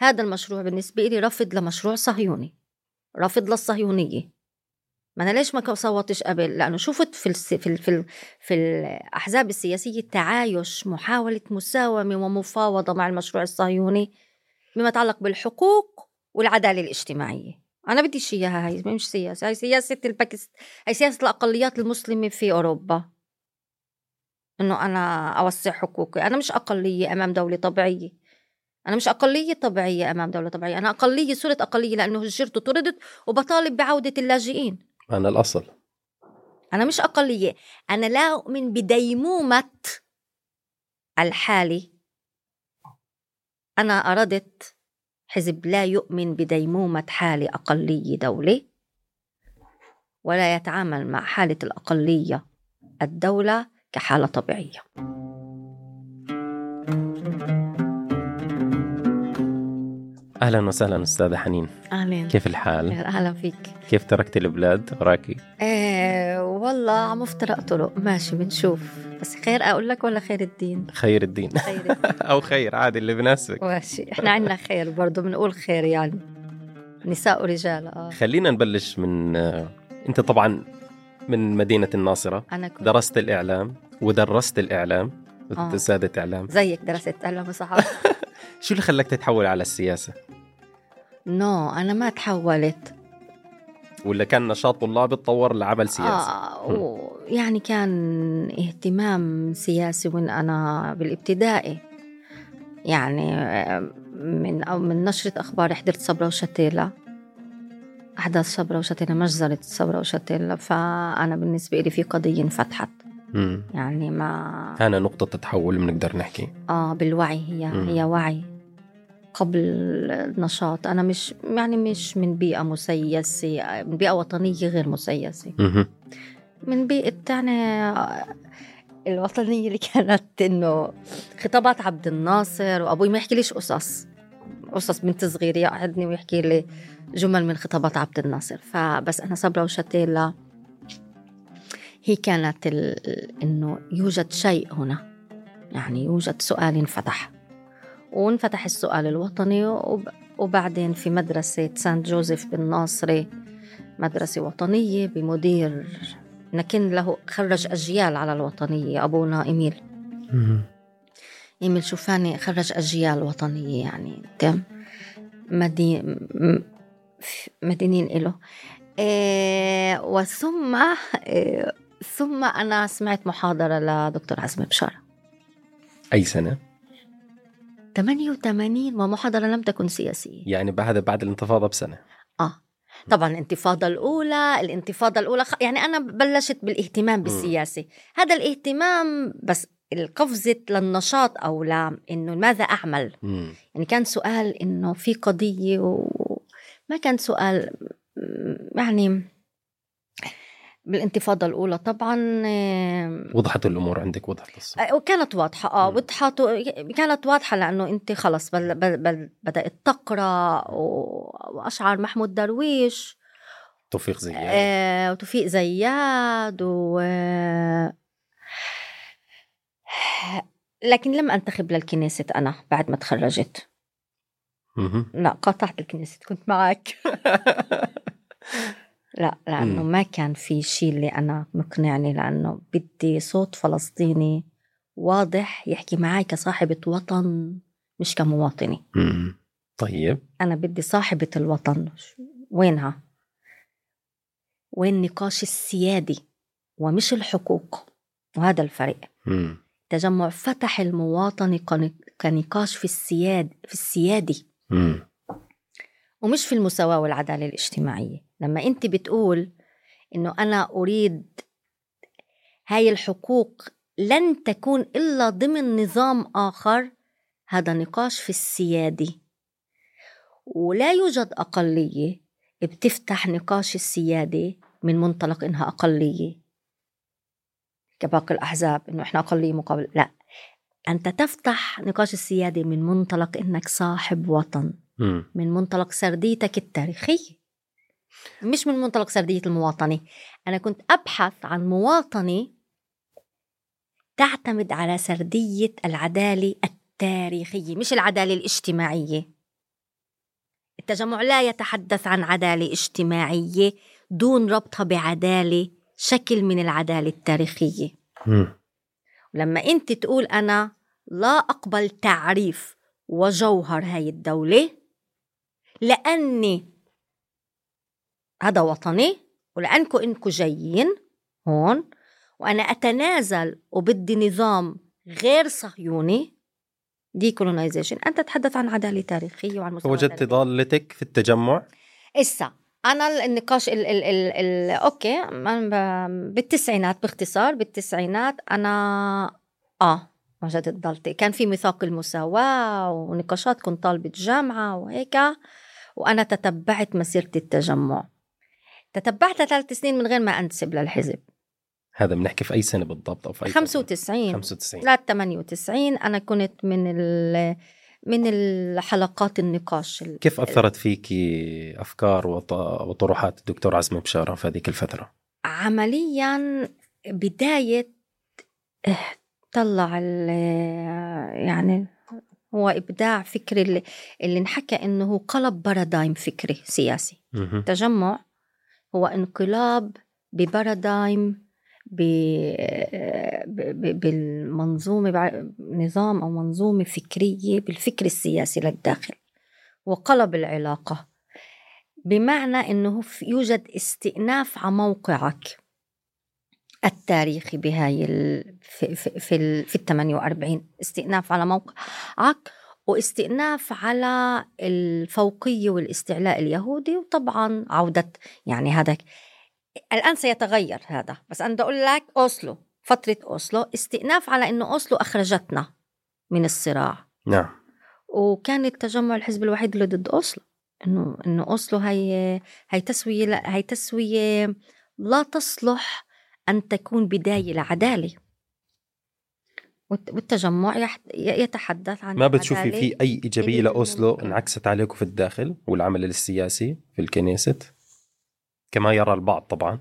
هذا المشروع بالنسبة لي رفض لمشروع صهيوني رفض للصهيونية. ما أنا ليش ما صوتش قبل؟ لأنه شفت في الس... في ال... في, ال... في الأحزاب السياسية تعايش محاولة مساومة ومفاوضة مع المشروع الصهيوني بما يتعلق بالحقوق والعدالة الاجتماعية. أنا بديش إياها هاي مش سياسة هاي سياسة الباسك هاي سياسة الأقليات المسلمة في أوروبا. إنه أنا أوسع حقوقي أنا مش أقلية أمام دولة طبيعية. أنا مش أقلية طبيعية أمام دولة طبيعية أنا أقلية صرت أقلية لأنه هجرت وطردت وبطالب بعودة اللاجئين. أنا الأصل. أنا مش أقلية أنا لا أؤمن بديمومة الحالي. أنا أردت حزب لا يؤمن بديمومة حال أقلية دولة ولا يتعامل مع حالة الأقلية الدولة كحالة طبيعية. أهلا وسهلا أستاذة حنين. أهلا كيف الحال؟ أهلا فيك. كيف تركت البلاد؟ وراكي إيه والله عم افترق طرق ماشي بنشوف. بس خير أقول لك ولا خير الدين؟ خير الدين. خير الدين. أو خير عادي اللي بناسبك. ماشي. إحنا عندنا خير برضه بنقول خير يعني. نساء ورجال آه. خلينا نبلش من آه، أنت طبعا من مدينة الناصرة. أنا كنت. درست الإعلام ودرست الإعلام آه. سادة إعلام. زيك درست إعلام وصحافة. شو اللي خلاك تتحول على السياسة؟ نو أنا ما تحولت ولا كان نشاط طلابي تطور لعمل سياسي؟ آه يعني كان اهتمام سياسي وين أنا بالابتدائي يعني آه، من أو من نشرة أخبار حضرت صبرا وشتيلة أحداث صبرا وشتيلة مجزرة صبرا وشتيلة فأنا بالنسبة لي في قضية انفتحت. يعني ما هنا نقطة تحول بنقدر نحكي آه بالوعي هي مم. هي وعي قبل النشاط. أنا مش يعني مش من بيئة مسيسة من بيئة وطنية غير مسيسة. من بيئة يعني الوطنية اللي كانت إنه خطابات عبد الناصر وأبوي ما يحكي ليش قصص. قصص بنت صغيرة يقعدني ويحكي لي جمل من خطابات عبد الناصر. فبس أنا صبرا وشتيلة هي كانت ال- إنه يوجد شيء هنا. يعني يوجد سؤال انفتح وانفتح السؤال الوطني وب- وبعدين في مدرسة سانت جوزيف بالناصري مدرسة وطنية بمدير لكن له خرج أجيال على الوطنية أبونا إيميل. إيميل شوفاني خرج أجيال وطنية يعني تم؟ مدي... م- مدينين إله. إيه وثم إيه ثم أنا سمعت محاضرة لدكتور عزمي بشارة. أي سنة؟ 88 ومحاضرة لم تكن سياسية. يعني بعد بعد الانتفاضة بسنة. آه. طبعا الانتفاضة الأولى الانتفاضة الأولى خ- يعني أنا بلشت بالاهتمام بالسياسة. هذا الاهتمام بس القفزة للنشاط أو لا إنه ماذا أعمل؟ مم. يعني كان سؤال إنه في قضية وما كان سؤال م- يعني بالانتفاضة الأولى. طبعا آه، وضحت الأمور عندك وضحت الصورة. وكانت واضحة. آه. وضحت كانت واضحة لأنه أنت خلص بل بل بل بدأت تقرأ و- وأشعر محمود درويش. توفيق زياد. آه وتوفيق زياد و لكن لم أنتخب للكنيسة أنا بعد ما تخرجت. لا قاطعت الكنيسة كنت معك. لا لأنه مم. ما كان في شيء اللي أنا مقنعني لأنه بدي صوت فلسطيني واضح يحكي معي كصاحبة وطن مش كمواطنة مم. طيب أنا بدي صاحبة الوطن وينها؟ وين النقاش السيادي ومش الحقوق وهذا الفرق مم. تجمع فتح المواطنة كن- كنقاش في السياد في السيادي مم. ومش في المساواة والعدالة الاجتماعية. لما أنت بتقول إنه أنا أريد هاي الحقوق لن تكون إلا ضمن نظام آخر هذا نقاش في السيادة. ولا يوجد أقلية بتفتح نقاش السيادة من منطلق إنها أقلية. كباقي الأحزاب إنه إحنا أقلية مقابل لا. أنت تفتح نقاش السيادة من منطلق إنك صاحب وطن. من منطلق سرديتك التاريخية مش من منطلق سردية المواطنة. أنا كنت أبحث عن مواطنة تعتمد على سردية العدالة التاريخية مش العدالة الاجتماعية. التجمع لا يتحدث عن عدالة اجتماعية دون ربطها بعدالة شكل من العدالة التاريخية. مم. لما أنت تقول أنا لا أقبل تعريف وجوهر هاي الدولة لأني هذا وطني ولأنكم إنكم جايين هون وأنا أتنازل وبدي نظام غير صهيوني decolonization أنت تتحدث عن عدالة تاريخية وعن فوجدت ضالتك في التجمع؟ إسا أنا النقاش ال ال ال ال okay بالتسعينات باختصار بالتسعينات أنا آه وجدت ضالتي. كان في ميثاق المساواة ونقاشات كنت طالبة جامعة وهيك وأنا تتبعت مسيرة التجمع. تتبعتها ثلاث سنين من غير ما أنتسب للحزب. هذا بنحكي في أي سنة بالضبط أو في أي 95 95 لا 98 أنا كنت من ال من الحلقات النقاش ال- كيف أثرت فيك أفكار وط- وطروحات الدكتور عزمي بشارة في هذيك الفترة؟ عمليا بداية إيه، طلع ال- يعني هو إبداع فكري اللي, اللي انحكى إنه هو قلب بارادايم فكري سياسي مهم. التجمع هو انقلاب ببارادايم. بالمنظومة نظام أو منظومة فكرية بالفكر السياسي للداخل وقلب العلاقة بمعنى أنه يوجد استئناف على موقعك التاريخي بهاي ال... في في في, ال... في ال 48 استئناف على موقعك واستئناف على الفوقية والاستعلاء اليهودي وطبعا عودة يعني هذا الآن سيتغير هذا. بس أنا بدي أقول لك أوسلو فترة أوسلو استئناف على أنه أوسلو أخرجتنا من الصراع. نعم. وكان التجمع الحزب الوحيد اللي ضد أوسلو. إنه إنه أوسلو هي هي تسوية لا هي تسوية لا تصلح أن تكون بداية لعدالة والت- والتجمع يتحدث عن ما بتشوفي. في اللي لأوسلو ممكن. انعكست عليكم في الداخل والعمل السياسي في الكنيست كما يرى البعض طبعا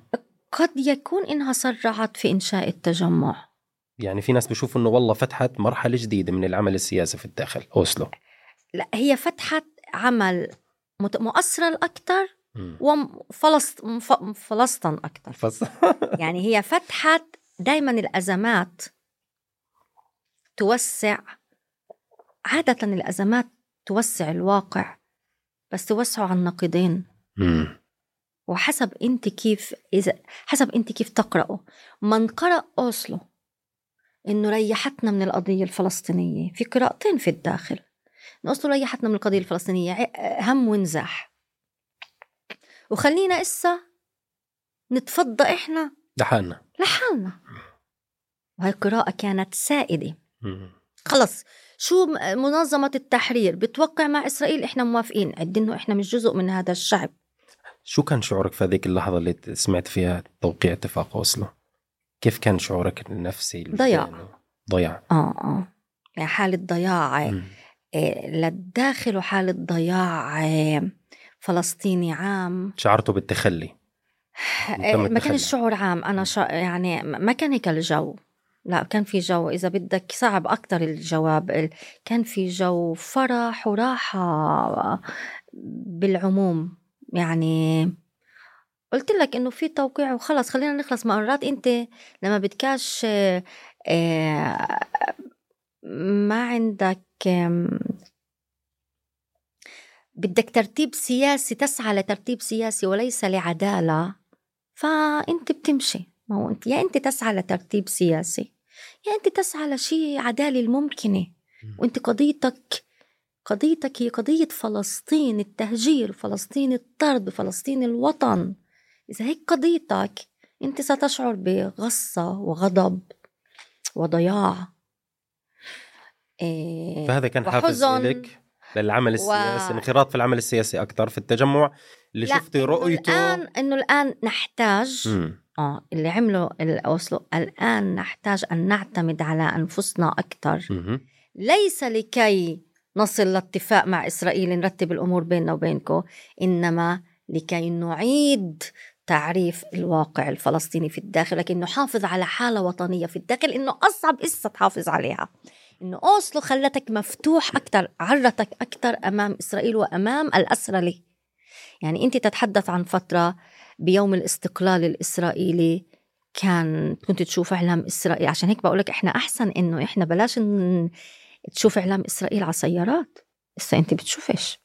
قد يكون إنها سرعت في إنشاء التجمع يعني في ناس بيشوفوا إنه والله فتحت مرحلة جديدة من العمل السياسي في الداخل أوسلو لا هي فتحت عمل مؤثرة أكثر مم. وفلسطن أكثر. يعني هي فتحت دايما الأزمات توسع عادة الأزمات توسع الواقع بس توسعه على النقيضين. وحسب أنت كيف اذا حسب أنت كيف تقرأه من قرأ أوسلو إنه ريحتنا من القضية الفلسطينية في قراءتين في الداخل إنه أوسلو ريحتنا من القضية الفلسطينية هم ونزاح وخلينا إسا نتفضى إحنا لحالنا. لحالنا. وهي قراءة كانت سائدة. خلص شو منظمة التحرير؟ بتوقع مع إسرائيل إحنا موافقين. عد إنه إحنا مش جزء من هذا الشعب. شو كان شعورك في هذيك اللحظة اللي سمعت فيها توقيع اتفاق أوسلو؟ كيف كان شعورك النفسي؟ ضياع. ضياع. آه آه. يعني حالة ضياع. إيه، للداخل وحالة ضياع. فلسطيني عام. شعرته بالتخلي. ما كان. الشعور عام. أنا شا يعني ما كان هيك الجو. لا كان في جو. إذا بدك صعب أكتر الجواب. ال- كان في جو فرح وراحة بالعموم. يعني قلت لك إنه في توقيع وخلص. خلينا نخلص مرات. أنت لما بدكاش آه، ما عندك بدك ترتيب سياسي تسعى لترتيب سياسي وليس لعدالة. فأنت بتمشي. ما هو أنت يا أنت تسعى لترتيب سياسي يا أنت تسعى لشيء عدالة الممكنة. وأنت قضيتك قضيتك هي قضية فلسطين التهجير فلسطين الطرد فلسطين الوطن. إذا هيك قضيتك أنت ستشعر بغصة وغضب وضياع. إيه، فهذا كان حافز. لك للعمل السياسي و- الانخراط في العمل السياسي أكثر في التجمع اللي شفتي رؤيته الآن إنه الآن نحتاج. آه اللي عملوا الأوسلو الآن نحتاج أن نعتمد على أنفسنا أكثر مهم. ليس لكي نصل لاتفاق مع إسرائيل نرتب الأمور بيننا وبينكم إنما لكي نعيد تعريف الواقع الفلسطيني في الداخل لكن نحافظ على حالة وطنية في الداخل إنه أصعب إسا تحافظ عليها إنه أوسلو خلتك مفتوح أكثر عرتك أكثر أمام إسرائيل وأمام الأسرى لي يعني أنت تتحدث عن فترة بيوم الاستقلال الإسرائيلي كان كنت تشوف إعلام إسرائيل عشان هيك بقول لك إحنا أحسن إنه إحنا بلاش. تشوف إعلام إسرائيل على سيارات هسه أنت بتشوفش.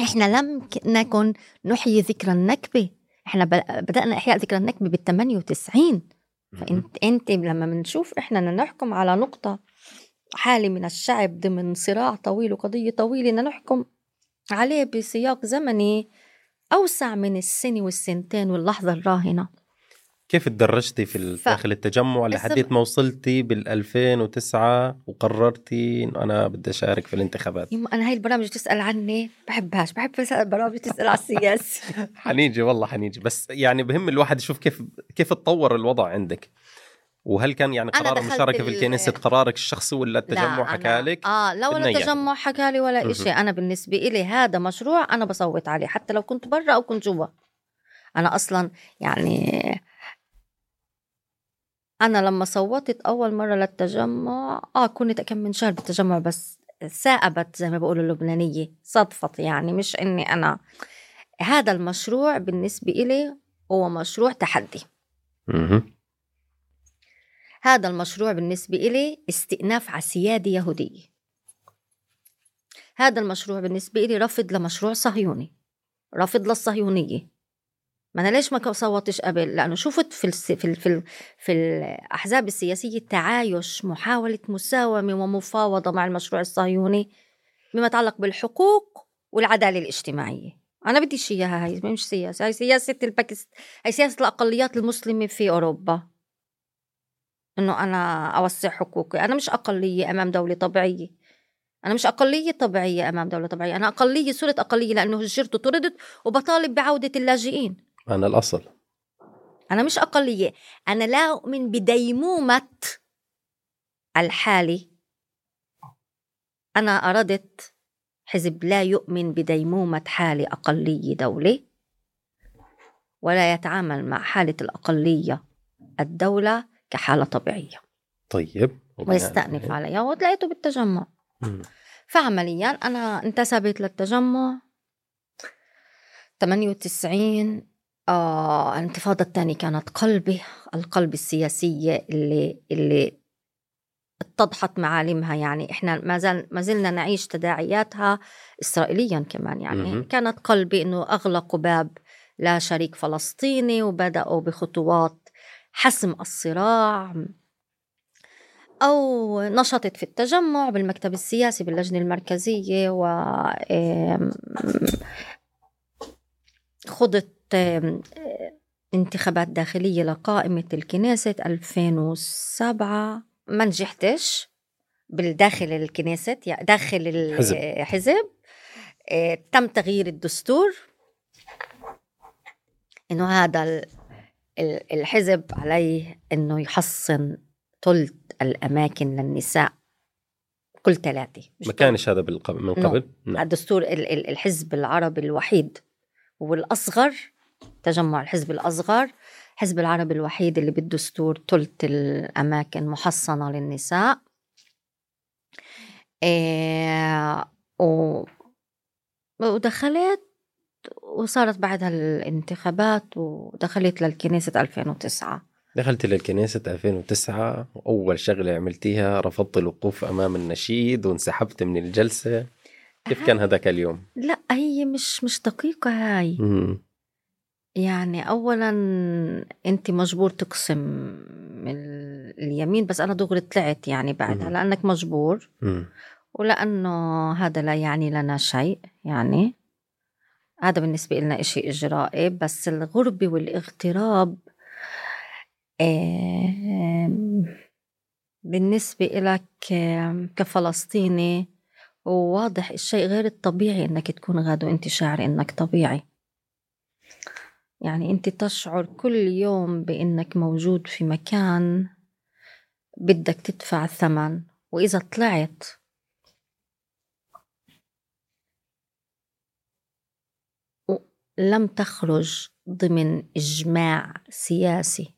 إحنا لم نكن نحيي ذكرى النكبة. إحنا بدأنا إحياء ذكرى النكبة بال 98 فانت أنت لما بنشوف إحنا نحكم على نقطة حاله من الشعب ضمن صراع طويل وقضية طويلة بدنا نحكم عليه بسياق زمني أوسع من السنة والسنتين واللحظة الراهنة. كيف تدرجتي في ف... داخل التجمع لحديت ما وصلتي بال 2009 وقررتي إنه أنا بدي أشارك في الانتخابات؟ أنا هاي البرامج تسال عني بحبهاش بحب برامج تسال على السياسة. حنيجي والله حنيجي بس يعني بهم الواحد يشوف كيف كيف تطور الوضع عندك. وهل كان يعني قرار المشاركه في الكنيسة قرارك الشخصي ولا التجمع حكى لك؟ آه لا ولا التجمع حكى لي ولا شيء أنا بالنسبة لي هذا مشروع أنا بصوت عليه حتى لو كنت برا أو كنت جوا. أنا أصلا يعني أنا لما صوتت أول مرة للتجمع آه كنت كم من شهر بالتجمع بس سائبت زي ما بقولوا اللبنانية صدفت يعني مش إني أنا. هذا المشروع بالنسبة إلي هو مشروع تحدي. هذا المشروع بالنسبة إلي استئناف على سيادة يهودية هذا المشروع بالنسبة إلي رفض لمشروع صهيوني رفض للصهيونية. ما أنا ليش ما صوتش قبل؟ لأنه شفت في الس... في ال... في, ال... في الأحزاب السياسية تعايش محاولة مساومة ومفاوضة مع المشروع الصهيوني بما يتعلق بالحقوق والعدالة الاجتماعية. أنا بدي إياها هاي مش سياسة هاي سياسة الباكست هاي سياسة الأقليات المسلمة في أوروبا. إنه أنا أوسع حقوقي. أنا مش أقلية أمام دولة طبيعية. أنا مش أقلية طبيعية أمام دولة طبيعية. أنا أقلية صرت أقلية لأنه هجرت وطردت وبطالب بعودة اللاجئين. أنا الأصل. أنا مش أقلية. أنا لا أؤمن بديمومة الحالي. أنا أردت حزب لا يؤمن بديمومة حالة أقلية دولة ولا يتعامل مع حالة الأقلية الدولة كحالة طبيعية. طيب ويستأنف عليها وتلاقيته بالتجمع. فعمليا أنا انتسبت للتجمع. 98 آه الانتفاضة الثانية كانت قلبي القلب السياسية اللي اللي اتضحت معالمها. يعني إحنا ما زال ما زلنا نعيش تداعياتها اسرائيليا كمان. يعني م- كانت قلبي إنه اغلقوا باب لا شريك فلسطيني وبدأوا بخطوات حسم الصراع أو نشطت في التجمع بالمكتب السياسي باللجنة المركزية و خضت انتخابات داخلية لقائمة الكنيسة 2007 ما نجحتش بالداخل الكنيسة داخل الحزب آه، تم تغيير الدستور. إنه هذا الحزب عليه إنه يحصن ثلث الأماكن للنساء كل ثلاثة ما كانش هذا من قبل؟ نعم. الدستور الحزب العربي الوحيد والأصغر تجمع الحزب الأصغر حزب العربي الوحيد اللي بالدستور ثلث الأماكن محصنة للنساء. إيه و... ودخلت وصارت بعدها الانتخابات ودخلت للكنيسة 2009 دخلت للكنيسة 2009 وأول شغلة عملتيها رفضت الوقوف أمام النشيد وانسحبت من الجلسة كيف كان هذاك اليوم؟ لا هي مش مش دقيقة هاي مم. يعني أولا أنت مجبور تقسم اليمين بس أنا دغري طلعت يعني بعدها. لأنك مجبور مم. ولأنه هذا لا يعني لنا شيء يعني هذا بالنسبة لنا إشي إجرائي بس الغربة والاغتراب بالنسبة لك كفلسطيني وواضح الشيء غير الطبيعي إنك تكون غاد وإنت شاعر إنك طبيعي. يعني إنت تشعر كل يوم بإنك موجود في مكان بدك تدفع الثمن وإذا طلعت لم تخرج ضمن إجماع سياسي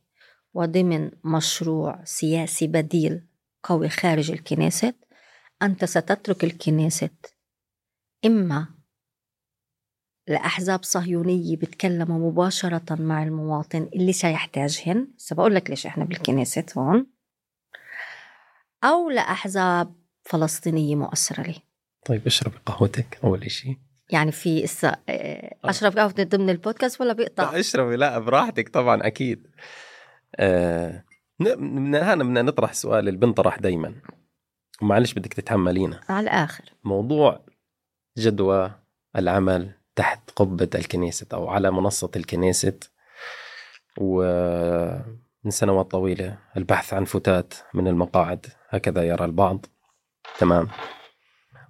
وضمن مشروع سياسي بديل قوي خارج الكنيسة أنت ستترك الكنيسة إما لأحزاب صهيونية بتكلموا مباشرة مع المواطن اللي سيحتاجهن سبقول لك ليش إحنا بالكنيسة هون أو لأحزاب فلسطينية مؤثرة لي. طيب اشربي قهوتك أول شيء يعني في إسا... آه، آه. أشرب قهوة ضمن البودكاست ولا بيقطع؟ اشربي. لا براحتك طبعا أكيد. آه من هنا بدنا نطرح سؤال اللي بنطرح دائما ومعلش بدك تتحملينا على الآخر. موضوع جدوى العمل تحت قبة الكنيسة أو على منصة الكنيسة ومن سنوات طويلة البحث عن فتات من المقاعد. هكذا يرى البعض. تمام.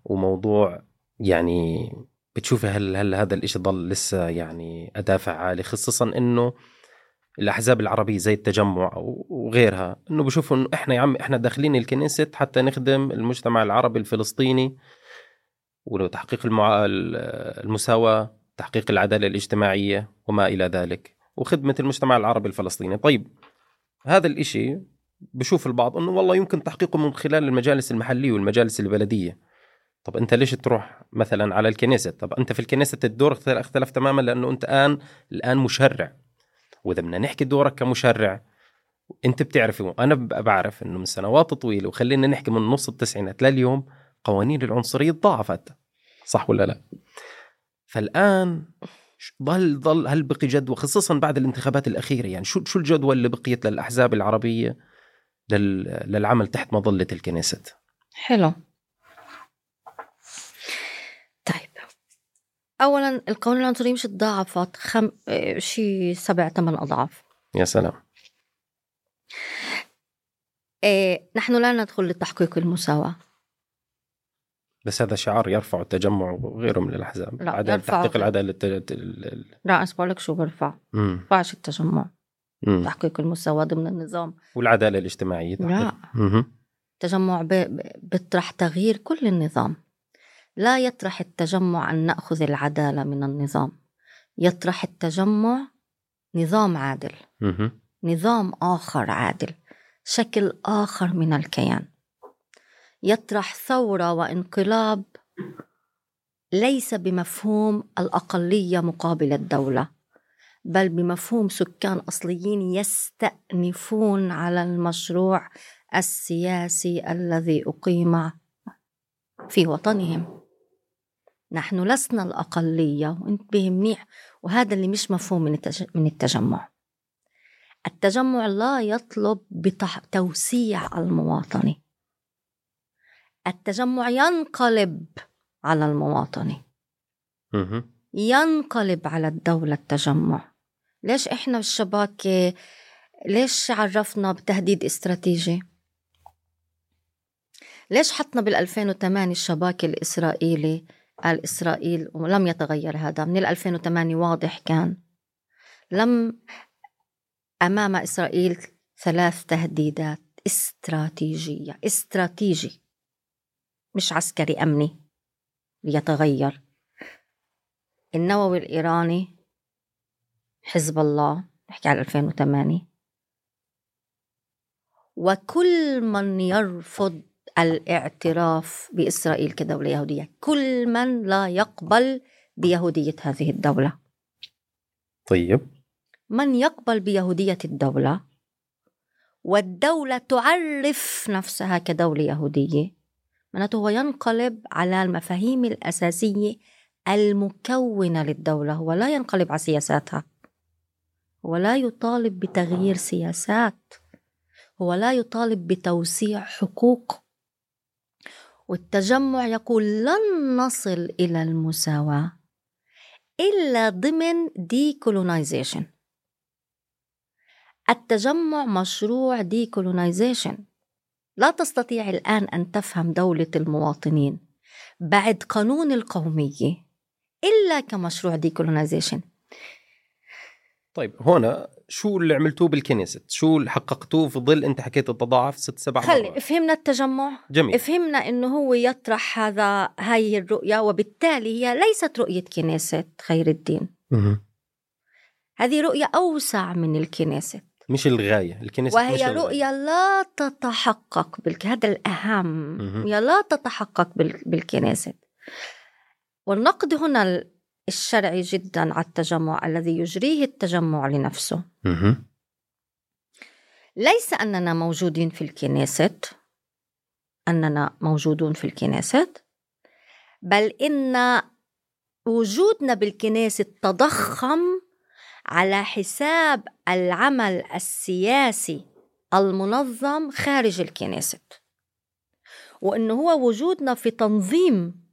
وموضوع يعني بتشوفي هل هل هذا الإشي ضل لسه يعني أداة فعالة خصوصا إنه الأحزاب العربية زي التجمع وغيرها إنه بشوفوا إنه إحنا يا عم إحنا داخلين الكنيسة حتى نخدم المجتمع العربي الفلسطيني وتحقيق المع... المساواة تحقيق العدالة الاجتماعية وما إلى ذلك وخدمة المجتمع العربي الفلسطيني. طيب هذا الإشي بشوف البعض أنه والله يمكن تحقيقه من خلال المجالس المحلية والمجالس البلدية. طب أنت ليش تروح مثلا على الكنيسة؟ طب أنت في الكنيسة الدور اختلف تماما لأنه أنت الان الآن مشرع. وإذا بدنا نحكي دورك كمشرع أنت بتعرف وأنا بعرف إنه من سنوات طويلة وخلينا نحكي من نص التسعينات لليوم قوانين العنصرية تضاعفت صح ولا لا؟ فالآن ضل ضل هل بقي جدوى خصوصا بعد الانتخابات الأخيرة يعني شو شو الجدوى اللي بقيت للأحزاب العربية للعمل تحت مظلة الكنيسة؟ حلو. اولا القوانين العنصرية مش تضاعفت خم... شي سبع ثمان أضعاف. يا سلام. إيه نحن لا ندخل لتحقيق المساواة. بس هذا شعار يرفع التجمع وغيره من الأحزاب. لا عدالة تحقيق العدالة لا اسمع لك شو برفع. برفعش التجمع؟ مم. تحقيق المساواة ضمن النظام. والعدالة الاجتماعية تحقيق. لا التجمع ب... بيطرح تغيير كل النظام. لا يطرح التجمع أن نأخذ العدالة من النظام. يطرح التجمع نظام عادل. نظام آخر عادل. شكل آخر من الكيان. يطرح ثورة وانقلاب ليس بمفهوم الأقلية مقابل الدولة بل بمفهوم سكان أصليين يستأنفون على المشروع السياسي الذي أقيم في وطنهم. نحن لسنا الأقلية وانتبه منيح وهذا اللي مش مفهوم من من التجمع. التجمع لا يطلب بتوسيع المواطنة. التجمع ينقلب على المواطنة. ينقلب على الدولة التجمع. ليش إحنا بالشباكة ليش عرفنا بتهديد استراتيجي؟ ليش حطنا بال 2008 الشباك الإسرائيلي قال إسرائيل ولم يتغير هذا من 2008 واضح كان. لم أمام إسرائيل ثلاث تهديدات استراتيجية استراتيجي مش عسكري أمني ليتغير. النووي الإيراني حزب الله نحكي على 2008 وكل من يرفض الاعتراف بإسرائيل كدولة يهودية. كل من لا يقبل بيهودية هذه الدولة. طيب. من يقبل بيهودية الدولة؟ والدولة تعرف نفسها كدولة يهودية. معناته هو ينقلب على المفاهيم الأساسية المكونة للدولة هو لا ينقلب على سياساتها. هو لا يطالب بتغيير سياسات. هو لا يطالب بتوسيع حقوق والتجمع يقول لن نصل إلى المساواة إلا ضمن ديكولونايزيشن التجمع مشروع decolonization لا تستطيع الآن أن تفهم دولة المواطنين بعد قانون القومية إلا كمشروع decolonization طيب هنا شو اللي عملتوه بالكنيست شو اللي حققتوه في ظل انت حكيت التضاعف ست سبع خلي مرات. فهمنا التجمع جميل فهمنا إنه هو يطرح هذا هاي الرؤية وبالتالي هي ليست رؤية كنيست خير الدين مه. هذه رؤية أوسع من الكنيست مش الغاية الكنيسه مش وهي الغاية. رؤية لا تتحقق بالك هذا الأهم مهم. رؤية لا تتحقق بال- بالكنيسة والنقد هنا الشرعي جدا على التجمع الذي يجريه التجمع لنفسه. ليس أننا موجودين في الكنيسة أننا موجودون في الكنيسة بل إن وجودنا بالكنيسة تضخم على حساب العمل السياسي المنظم خارج الكنيسة وإنه هو وجودنا في تنظيم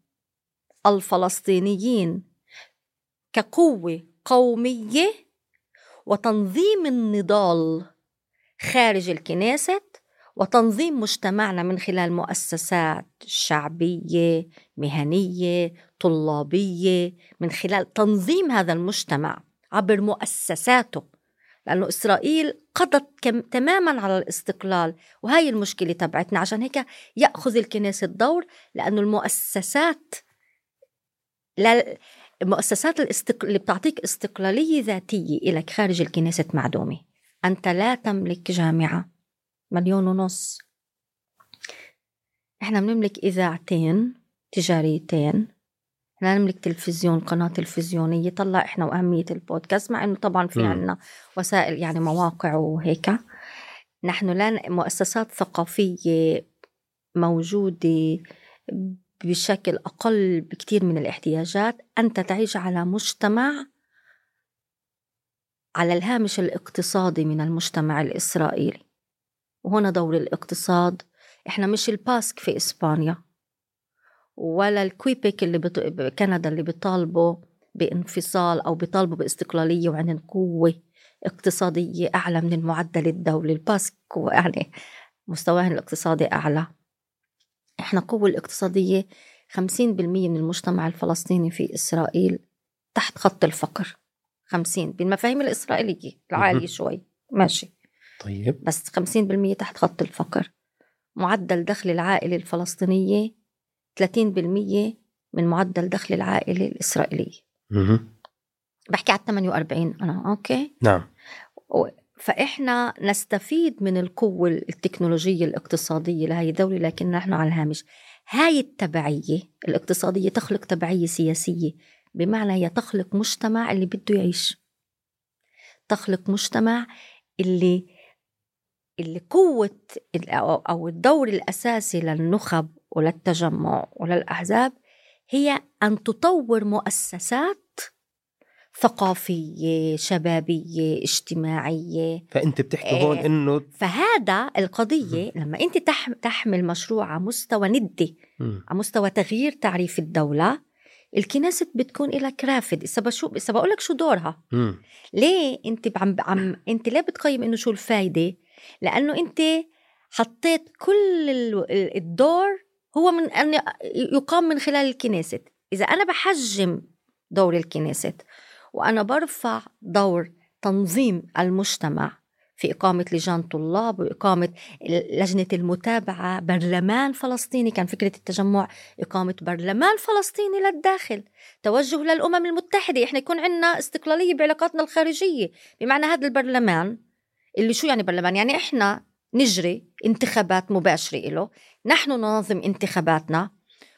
الفلسطينيين كقوة قومية وتنظيم النضال خارج الكنيسة وتنظيم مجتمعنا من خلال مؤسسات شعبية مهنية طلابية من خلال تنظيم هذا المجتمع عبر مؤسساته. لأنه إسرائيل قضت كم تماما على الاستقلال وهي المشكلة تبعتنا. عشان هيك يأخذ الكنيسة الدور لأنه المؤسسات لا المؤسسات الاستق... اللي بتعطيك استقلالية ذاتية إلك خارج الكنيسة معدومة. أنت لا تملك جامعة. مليون ونص. إحنا بنملك إذاعتين تجاريتين. إحنا نملك تلفزيون قناة تلفزيونية. طلع إحنا وأهمية البودكاست. مع إنه طبعا في. عنا وسائل يعني مواقع وهيك. نحن لا مؤسسات ثقافية موجودة بشكل أقل بكثير من الاحتياجات أنت تعيش على مجتمع على الهامش الاقتصادي من المجتمع الإسرائيلي. وهنا دور الاقتصاد. إحنا مش الباسك في إسبانيا ولا الكويبك اللي بط... كندا اللي بيطالبوا بانفصال أو بيطالبوا باستقلالية وعندهم قوة اقتصادية أعلى من المعدل الدولي. الباسك يعني مستواهم الاقتصادي أعلى. إحنا قوة الاقتصادية 50% من المجتمع الفلسطيني في إسرائيل تحت خط الفقر. 50 بالمفاهيم الإسرائيلية العالية. شوي. ماشي. طيب. بس 50% تحت خط الفقر. معدل دخل العائلة الفلسطينية 30% من معدل دخل العائلة الإسرائيلية. بحكي على 48 أنا أوكي؟ نعم. فإحنا نستفيد من القوة التكنولوجية الاقتصادية لهي الدولة لكن نحن على الهامش. هاي التبعية الاقتصادية تخلق تبعية سياسية بمعنى هي تخلق مجتمع اللي بده يعيش. تخلق مجتمع اللي اللي قوة أو الدور الأساسي للنخب وللتجمع وللأحزاب هي أن تطور مؤسسات ثقافية شبابية اجتماعية فأنت بتحكي إيه. هون إنه فهذا القضية لما أنت تح- تحمل مشروع على مستوى ندي. على مستوى تغيير تعريف الدولة الكنيسة بتكون لك رافد إذا بشو إذا بقول لك شو دورها مم. ليه أنت عم عم أنت ليه بتقيم إنه شو الفايدة لأنه أنت حطيت كل ال- ال- الدور هو من أن يقام من خلال الكنيسة إذا أنا بحجم دور الكنيسة وأنا برفع دور تنظيم المجتمع في إقامة لجان طلاب وإقامة لجنة المتابعة برلمان فلسطيني. كان فكرة التجمع إقامة برلمان فلسطيني للداخل. توجه للأمم المتحدة. إحنا يكون عندنا استقلالية بعلاقاتنا الخارجية. بمعنى هذا البرلمان اللي شو يعني برلمان؟ يعني إحنا نجري انتخابات مباشرة له نحن ننظم انتخاباتنا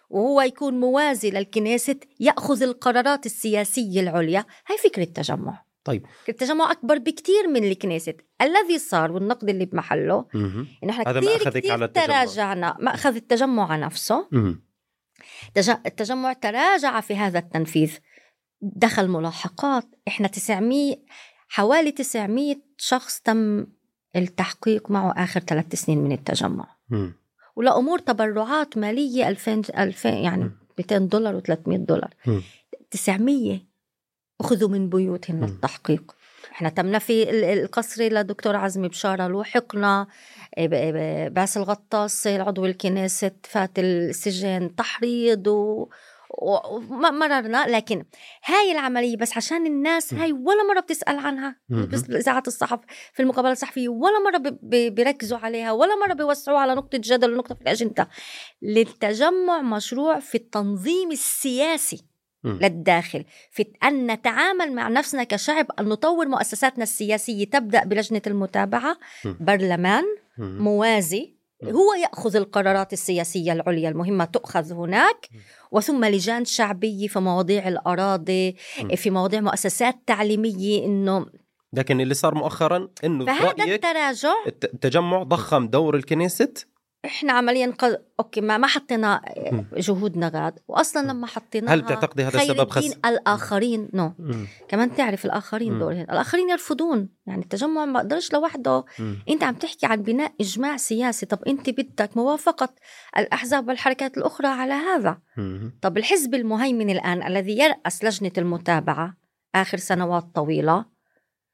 وهو يكون موازي للكنيسة يأخذ القرارات السياسية العليا. هاي فكرة التجمع. طيب. التجمع أكبر بكتير من الكنيسة الذي صار والنقد اللي بمحله. إنه إحنا هذا كتير كتير على التجمع. تراجعنا. ما أخذ التجمع نفسه. تج- التجمع تراجع في هذا التنفيذ. دخل ملاحقات. إحنا 900 حوالي 900 شخص تم التحقيق معه آخر ثلاث سنين من التجمع. مم. ولامور تبرعات مالية 2000 2000 يعني مم. 200 دولار و300 دولار مم. 900 أخذوا من بيوتهم. للتحقيق إحنا تمنا في ال- القصري لدكتور عزمي بشارة لوحقنا إيه، باسل غطاس العضو الكنيسة فات السجن تحريض و... ومررنا لكن هاي العملية بس عشان الناس. هاي ولا مرة بتسأل عنها. بس إذاعات الصحف في المقابلة الصحفية ولا مرة بيركزوا عليها ولا مرة بيوسعوا على نقطة جدل ونقطة في الأجندة للتجمع مشروع في التنظيم السياسي. للداخل في أن نتعامل مع نفسنا كشعب أن نطور مؤسساتنا السياسية تبدأ بلجنة المتابعة. برلمان. موازي. هو يأخذ القرارات السياسية العليا المهمة تؤخذ هناك. وثم لجان شعبية في مواضيع الأراضي مم. في مواضيع مؤسسات تعليمية إنه لكن اللي صار مؤخرا إنه فهذا التراجع الت- التجمع ضخم دور الكنيست إحنا عمليا ق... okay ما ما حطينا. جهودنا غاد واصلا لما حطيناها هل تعتقدي هذا السبب خس- الآخرين نو مم. كمان تعرف الآخرين. دورهم الآخرين يرفضون يعني التجمع ما بقدرش لوحده مم. أنت عم تحكي عن بناء إجماع سياسي طب أنت بدك موافقة الأحزاب والحركات الأخرى على هذا مم. طب الحزب المهيمن الآن الذي يرأس لجنة المتابعة آخر سنوات طويلة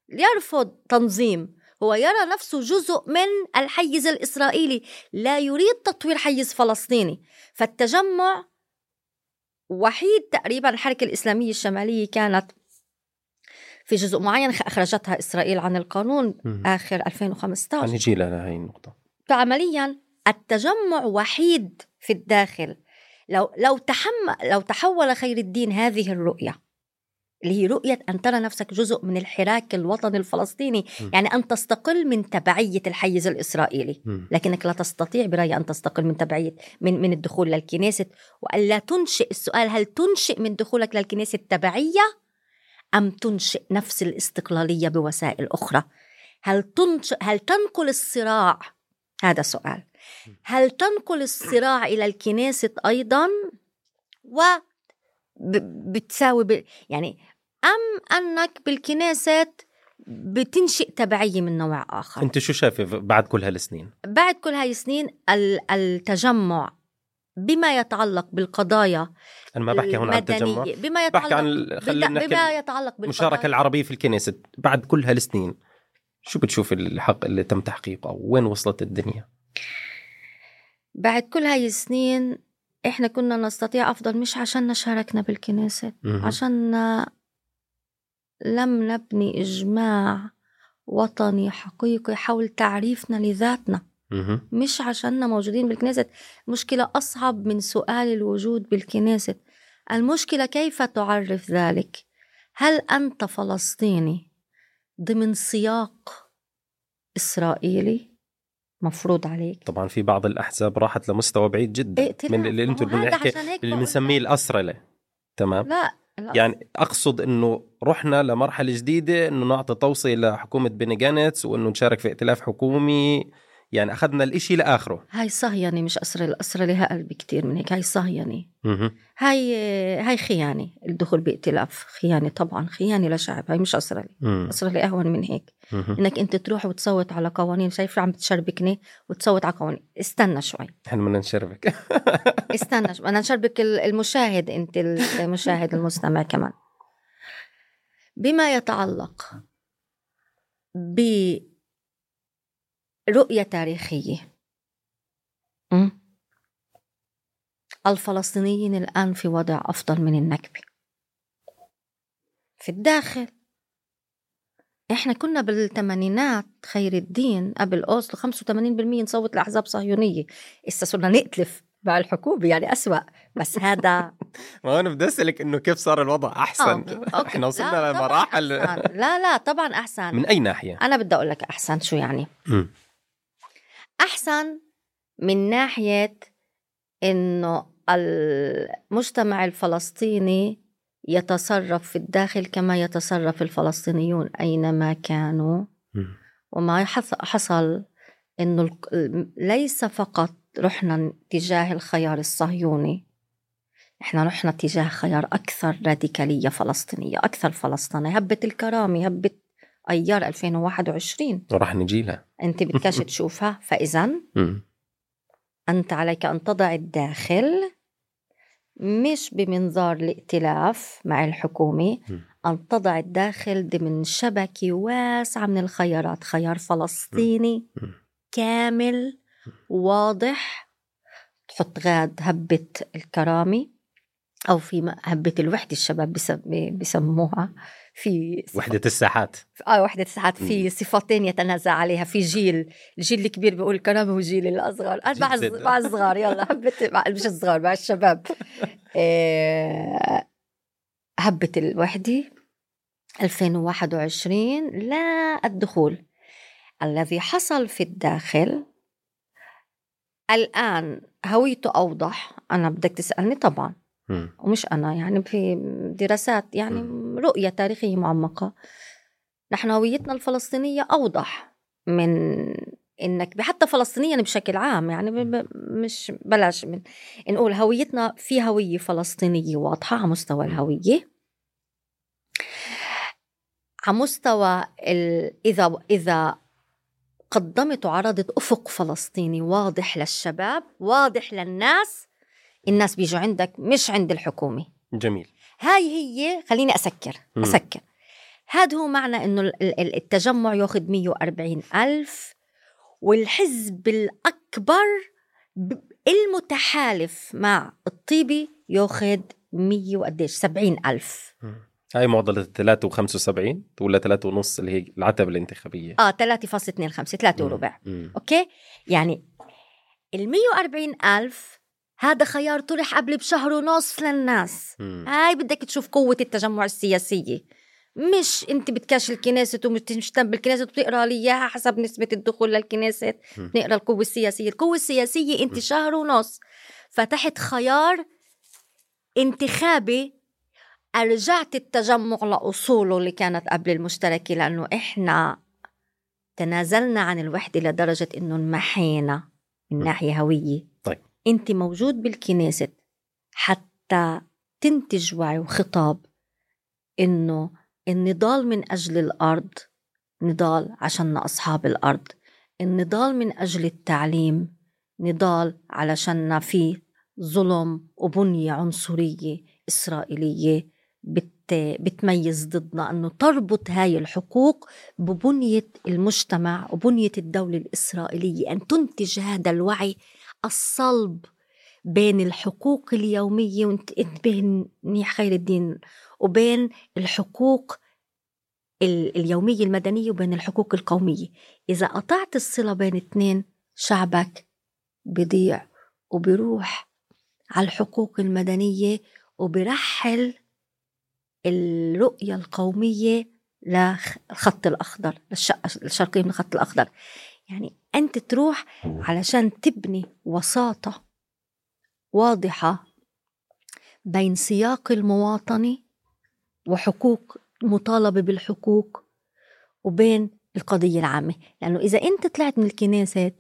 يرفض تنظيم هو يرى نفسه جزء من الحيز الإسرائيلي لا يريد تطوير حيز فلسطيني. فالتجمع وحيد تقريبا الحركة الإسلامية الشمالية كانت في جزء معين أخرجتها إسرائيل عن القانون. آخر 2015 نجي لها هي النقطة. فعمليا التجمع وحيد في الداخل. لو لو تحمل لو تحول خير الدين هذه الرؤية. اللي هي رؤية أن ترى نفسك جزء من الحراك الوطني الفلسطيني م. يعني أن تستقل من تبعية الحيز الإسرائيلي. مم. لكنك لا تستطيع برأيي أن تستقل من تبعية من, من الدخول للكنيسة وألا تنشئ السؤال هل تنشئ من دخولك للكنيسة تبعية أم تنشئ نفس الاستقلالية بوسائل أخرى؟ هل تنشئ هل تنقل الصراع؟ هذا سؤال. هل تنقل الصراع إلى الكنيسة أيضا؟ و بتساوي ب... يعني أم أنك بالكنيسة بتنشئ تبعية من نوع آخر أنت شو شايفة بعد كل هالسنين؟ بعد كل هاي السنين ال- التجمع بما يتعلق بالقضايا أنا ما بحكي هون عن التجمع بما يتعلق بحكي عن خلينا بما يتعلق المشاركة بالقضايا العربية في الكنيسة بعد كل هالسنين شو بتشوف الحق اللي تم تحقيقه وين وصلت الدنيا؟ بعد كل هاي السنين إحنا كنا نستطيع أفضل مش عشان شاركنا بالكنيسة. عشان لم نبني إجماع وطني حقيقي حول تعريفنا لذاتنا. مش عشاننا موجودين بالكنيسة. مشكلة أصعب من سؤال الوجود بالكنيسة. المشكلة كيف تعرف ذلك؟ هل أنت فلسطيني ضمن سياق إسرائيلي؟ مفروض عليك. طبعا في بعض الأحزاب راحت لمستوى بعيد جدا. ائتلاف. من اللي أنتم بنحكي اللي بنسميه الأسرلة. تمام؟ لا. يعني أقصد إنه رحنا لمرحلة جديدة إنه نعطي توصية لحكومة بني جانتس وإنه نشارك في ائتلاف حكومي. يعني أخذنا الإشي لآخره. هاي صهينة مش أسرة الأسرة لها قلب كتير من هيك. هاي صهينة مهم. هاي هاي خيانة الدخول بائتلاف. خيانة طبعا خيانة لشعب. هاي مش أسرة مم. أسرة أهون من هيك. إنك أنت تروح وتصوت على قوانين شايف عم تشربكني؟ وتصوت على قوانين. استنى شوي. إحنا بدنا نشربك. استنى شوي. بدنا نشربك ال- المشاهد أنت المشاهد المستمع كمان. بما يتعلق برؤية تاريخية? الفلسطينيين الآن في وضع أفضل من النكبة. في الداخل إحنا كنا بالثمانينات خير الدين قبل اوسلو 85% نصوت لاحزاب صهيونية. هسه صرنا نقتلف مع الحكومة يعني أسوأ. بس هذا ما أنا بدي أسألك إنه كيف صار الوضع؟ أحسن. آه، أوكي. إحنا لا، وصلنا لمراحل. أحسن. لا لا طبعا أحسن. من أي ناحية؟ أنا بدي أقول لك أحسن شو يعني. أحسن من ناحية إنه المجتمع الفلسطيني يتصرف في الداخل كما يتصرف الفلسطينيون أينما كانوا. وما حصل الق- ليس فقط رحنا تجاه الخيار الصهيوني إحنا رحنا تجاه خيار أكثر راديكالية فلسطينية أكثر فلسطينية هبة الكرامه هبة أيار 2021 وراح نجي لها أنت بدكش تشوفها فاذا مم. أنت عليك أن تضع الداخل مش بمنظار الائتلاف مع الحكومة م. أن تضع الداخل ضمن شبكة واسعة من الخيارات خيار فلسطيني. كامل واضح تحط غاد هبة الكرامة أو في هبة الوحدة الشباب بسم- بسموها في صف- وحدة الساحات. آه وحدة ساعات في صفتين يتنازع عليها. في جيل الجيل الكبير بيقول الكرامة والجيل الأصغر. أنا مع الص- زد. مع الصغار. يلا مع مش الصغار مع الشباب. إيه هبة الوحدة 2021 لا الدخول. الذي حصل في الداخل. الآن هويته أوضح. أنا بدك تسألني؟ طبعا. ومش أنا يعني في دراسات يعني رؤية تاريخية معمقة. نحن هويتنا الفلسطينية أوضح من إنك حتى فلسطينيا بشكل عام يعني مش بلاش من نقول هويتنا في هوية فلسطينية واضحة على مستوى الهوية. على مستوى ال... إذا إذا قدمت وعرضت أفق فلسطيني واضح للشباب واضح للناس الناس بيجوا عندك مش عند الحكومة. جميل. هاي هي خليني أسكر مم. أسكر. هذا هو معنى ال- التجمع ياخذ 140 ألف والحزب الأكبر ب- المتحالف مع الطيبي ياخذ 100 وقديش؟ 70 ألف. مم. هاي معضلة 3 و75 ولا 3 ونص اللي هي العتبة الانتخابية. آه 3.25 3 وربع. مم. أوكي؟ يعني ال 140 ألف هذا خيار طرح قبل بشهر ونص للناس. هاي بدك تشوف قوة التجمع السياسية مش انت بتكاش الكنيسة ومش مهتم بالكنيسة وبتقرأ لي إياها حسب نسبة الدخول للكنيسة. نقرا القوة السياسية القوة السياسية انت شهر ونص فتحت خيار انتخابي أرجعت التجمع لأصوله اللي كانت قبل المشتركة لأنه إحنا تنازلنا عن الوحدة لدرجة إنه انمحينا من م. ناحية هوية. أنت موجود بالكنيسة حتى تنتج وعي وخطاب إنه النضال من أجل الأرض نضال عشاننا أصحاب الأرض. النضال من أجل التعليم نضال علشاننا في ظلم وبنية عنصرية إسرائيلية بت بتميز ضدنا أنه تربط هاي الحقوق ببنية المجتمع وبنية الدولة الإسرائيلية أن تنتج هذا الوعي الصلب بين الحقوق اليومية منيح خير الدين وبين الحقوق ال- اليومية المدنية وبين الحقوق القومية. إذا قطعت الصلة بين اثنين شعبك بضيع وبيروح على الحقوق المدنية وبرحل الرؤية القومية للخط الأخضر للشقة الشرقية من الخط الأخضر. يعني أنت تروح علشان تبني وساطة واضحة بين سياق المواطنة وحقوق مطالبة بالحقوق وبين القضية العامة لأنه إذا أنت طلعت من الكنيسة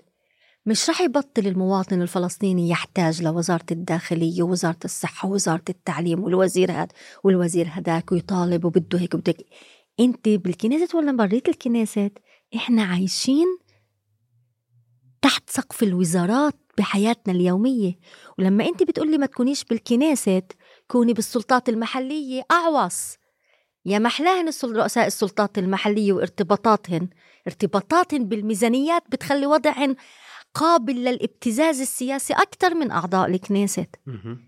مش رح يبطل المواطن الفلسطيني يحتاج لوزارة الداخلية ووزارة الصحة ووزارة التعليم والوزير هذا والوزير هداك ويطالب وبده هيك وبده هيك. أنت بالكنيسة ولا بريت الكنيسة إحنا عايشين تحت سقف الوزارات بحياتنا اليومية. ولما انت بتقولي ما تكونيش بالكنيسة كوني بالسلطات المحلية أعوص. يا محلاهن رؤساء السلطات المحلية وارتباطاتهن. ارتباطاتهن بالميزانيات بتخلي وضعهن قابل للابتزاز السياسي أكثر من أعضاء الكنيسة.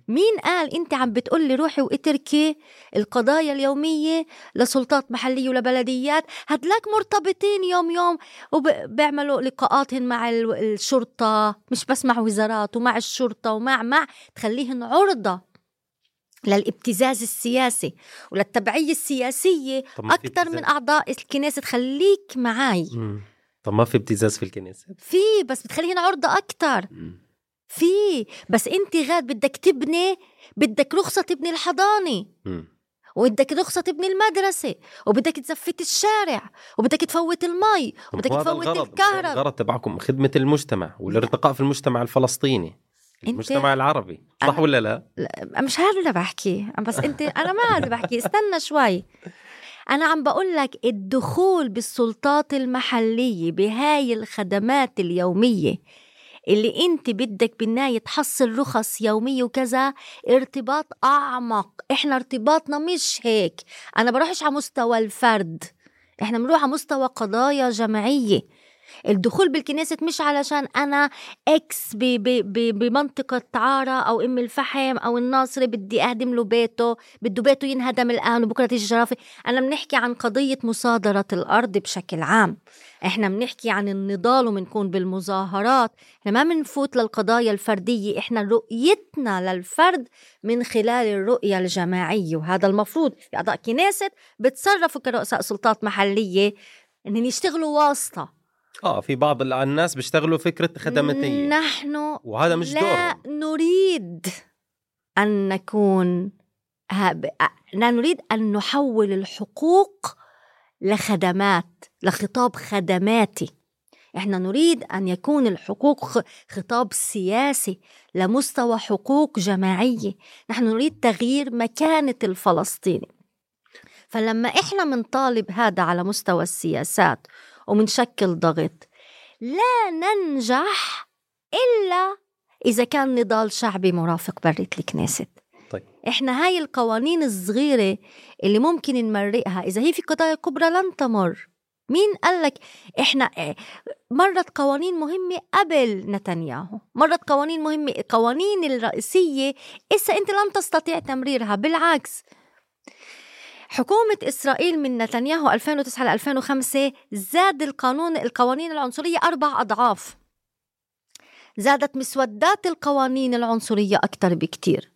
مين قال أنت عم بتقولي روحي واتركي القضايا اليومية لسلطات محلية ولبلديات هدلاك مرتبطين يوم يوم وبيعملوا لقاءاتهم مع ال- الشرطة مش بس مع وزارات ومع الشرطة ومع مع تخليهن عرضة للابتزاز السياسي وللتبعية السياسية أكثر من؟ أعضاء الكنيسة خليك معاي مم. طب ما في ابتزاز في الكنيسة؟ في بس بتخليهن عرضة أكثر مم. في بس أنت غاد بدك تبني بدك رخصة تبني الحضانة. وبدك رخصة تبني المدرسة. وبدك تزفت الشارع. وبدك تفوت المي. وبدك تفوت الغرض الكهرب. الغرض تبعكم خدمة المجتمع والارتقاء في المجتمع الفلسطيني أنت- المجتمع العربي. صح ولا لا؟ مش هذا اللي بحكي بس أنت أنا ما هذا بحكي استنى شوي. أنا عم بقول لك الدخول بالسلطات المحلية بهاي الخدمات اليومية اللي أنت بدك بالنهاية تحصل رخص يومية وكذا ارتباط أعمق. إحنا ارتباطنا مش هيك. أنا بروحش على مستوى الفرد. إحنا بنروح على مستوى قضايا جماعية. الدخول بالكنيسة مش علشان أنا إكس ب- ب- ب- بمنطقة عارة أو أم الفحم أو الناصري بدي أهدم له بيته بده بيته ينهدم الآن وبكرة تيجي جرافة أنا بنحكي عن قضية مصادرة الأرض بشكل عام. إحنا بنحكي عن النضال وبنكون بالمظاهرات. إحنا ما بنفوت للقضايا الفردية إحنا رؤيتنا للفرد من خلال الرؤية الجماعية. وهذا المفروض أعضاء كنيسة بتصرفوا كرؤساء سلطات محلية إنهم يشتغلوا واسطة. آه في بعض الناس بيشتغلوا فكرة خدماتية. نحن وهذا مش لا دورهم. نريد أن نكون ها- ب- لا نريد أن نحول الحقوق لخدمات لخطاب خدماتي. إحنا نريد أن يكون الحقوق خطاب سياسي لمستوى حقوق جماعية. نحن نريد تغيير مكانة الفلسطيني. فلما إحنا منطالب هذا على مستوى السياسات ومنشكل ضغط. لا ننجح إلا إذا كان نضال شعبي مرافق برة الكنيست. طيب. إحنا هاي القوانين الصغيرة اللي ممكن نمرقها. إذا هي في قضايا كبرى لن تمر. مين قال لك إحنا إيه، مرت قوانين مهمة قبل نتنياهو. مرت قوانين مهمة قوانين الرئيسية. إسا أنت لم تستطيع تمريرها. بالعكس حكومة إسرائيل من نتنياهو 2009 ل 2005 زاد القانون القوانين العنصرية أربع أضعاف. زادت مسودات القوانين العنصرية أكثر بكتير.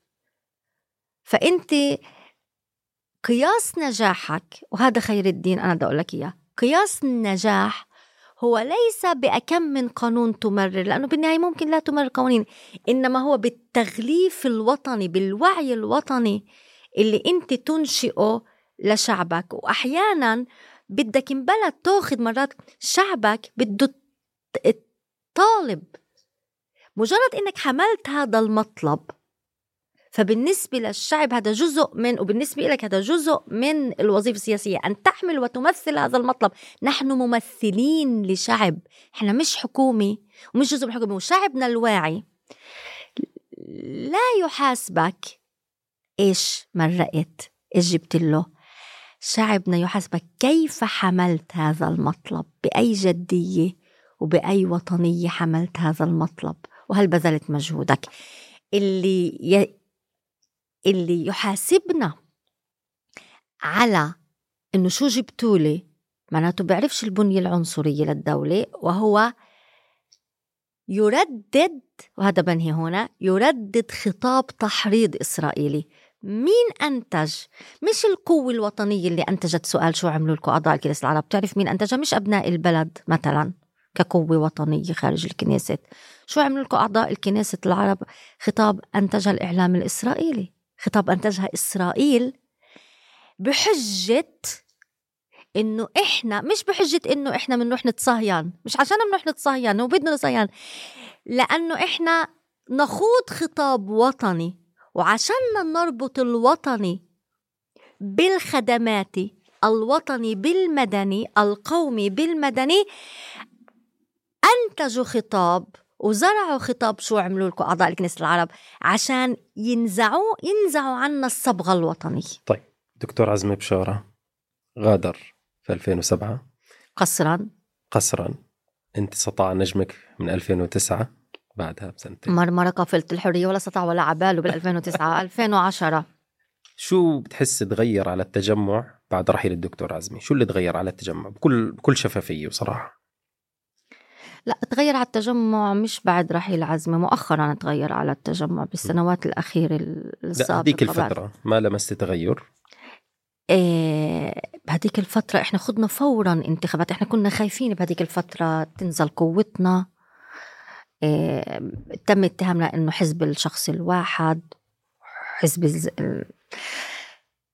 فأنت قياس نجاحك وهذا خير الدين أنا بدي أقول لك إياه. قياس النجاح هو ليس بأكم من قانون تمرر لأنه بالنهاية ممكن لا تمرر قوانين إنما هو بالتغليف الوطني بالوعي الوطني اللي أنت تنشئه لشعبك. وأحيانا بدك بلد تاخذ مرات شعبك بده طالب مجرد إنك حملت هذا المطلب. فبالنسبة للشعب هذا جزء من وبالنسبة لك هذا جزء من الوظيفة السياسية أن تحمل وتمثل هذا المطلب. نحن ممثلين لشعب. إحنا مش حكومة ومش جزء من الحكومة وشعبنا الواعي. لا يحاسبك إيش مرقت إيش جبت له شعبنا يحاسبك كيف حملت هذا المطلب؟ بأي جدية وبأي وطنية حملت هذا المطلب؟ وهل بذلت مجهودك؟ اللي ي... اللي يحاسبنا على إنه شو جبتولي معناته بيعرفش البنية العنصرية للدولة وهو يردد وهذا بنهي هنا يردد خطاب تحريض إسرائيلي. مين أنتج؟ مش القوة الوطنية اللي أنتجت سؤال شو عملوا لكم أعضاء الكنيسة العرب؟ بتعرف مين أنتجها؟ مش أبناء البلد مثلا كقوة وطنية خارج الكنيسة. شو عملوا لكم أعضاء الكنيسة العرب خطاب أنتجها الإعلام الإسرائيلي. خطاب أنتجها إسرائيل بحجة إنه إحنا مش بحجة إنه إحنا بنروح نتصهين مش عشان بنروح نتصهين وبدنا نتصهين لأنه إحنا نخوض خطاب وطني. وعشان نربط الوطني بالخدمات الوطني بالمدني القومي بالمدني أنتجوا خطاب وزرعوا خطاب شو عملوا لكم أعضاء الكنيسة العرب عشان ينزعوا ينزعوا عنا الصبغة الوطنية. طيب دكتور عزمي بشارة غادر في 2007 قصرا. قسرا أنت سطع نجمك من 2009 بعدها بسنتين. مرمرة قافلة الحرية ولا استطاع ولا عباله بال 2009 2010 شو بتحس تغير على التجمع بعد رحيل الدكتور عزمي؟ شو اللي تغير على التجمع؟ بكل بكل شفافية بصراحة لا تغير على التجمع مش بعد رحيل عزمي مؤخرا تغير على التجمع بالسنوات الأخيرة السابقة هذيك بعد. الفترة ما لمست تغير؟ إيه بهديك الفترة إحنا خدنا فورا انتخابات إحنا كنا خايفين بهديك الفترة تنزل قوتنا. تم اتهامنا إنه حزب الشخص الواحد حزب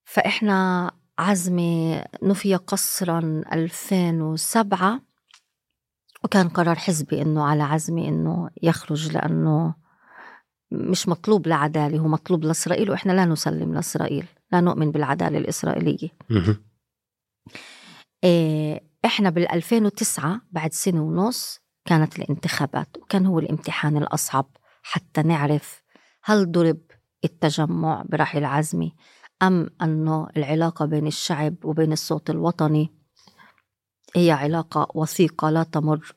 فإحنا عزمي نفي قصرا 2007 وكان قرار حزبي إنه على عزمي إنه يخرج لأنه مش مطلوب لعدالة هو مطلوب لإسرائيل وإحنا لا نسلم لإسرائيل لا نؤمن بالعدالة الإسرائيلية. إيه، إحنا بال 2009 بعد سنة ونص كانت الانتخابات وكان هو الامتحان الأصعب حتى نعرف هل ضرب التجمع برحيل عزمي أم انه العلاقة بين الشعب وبين الصوت الوطني هي علاقة وثيقة لا تمر.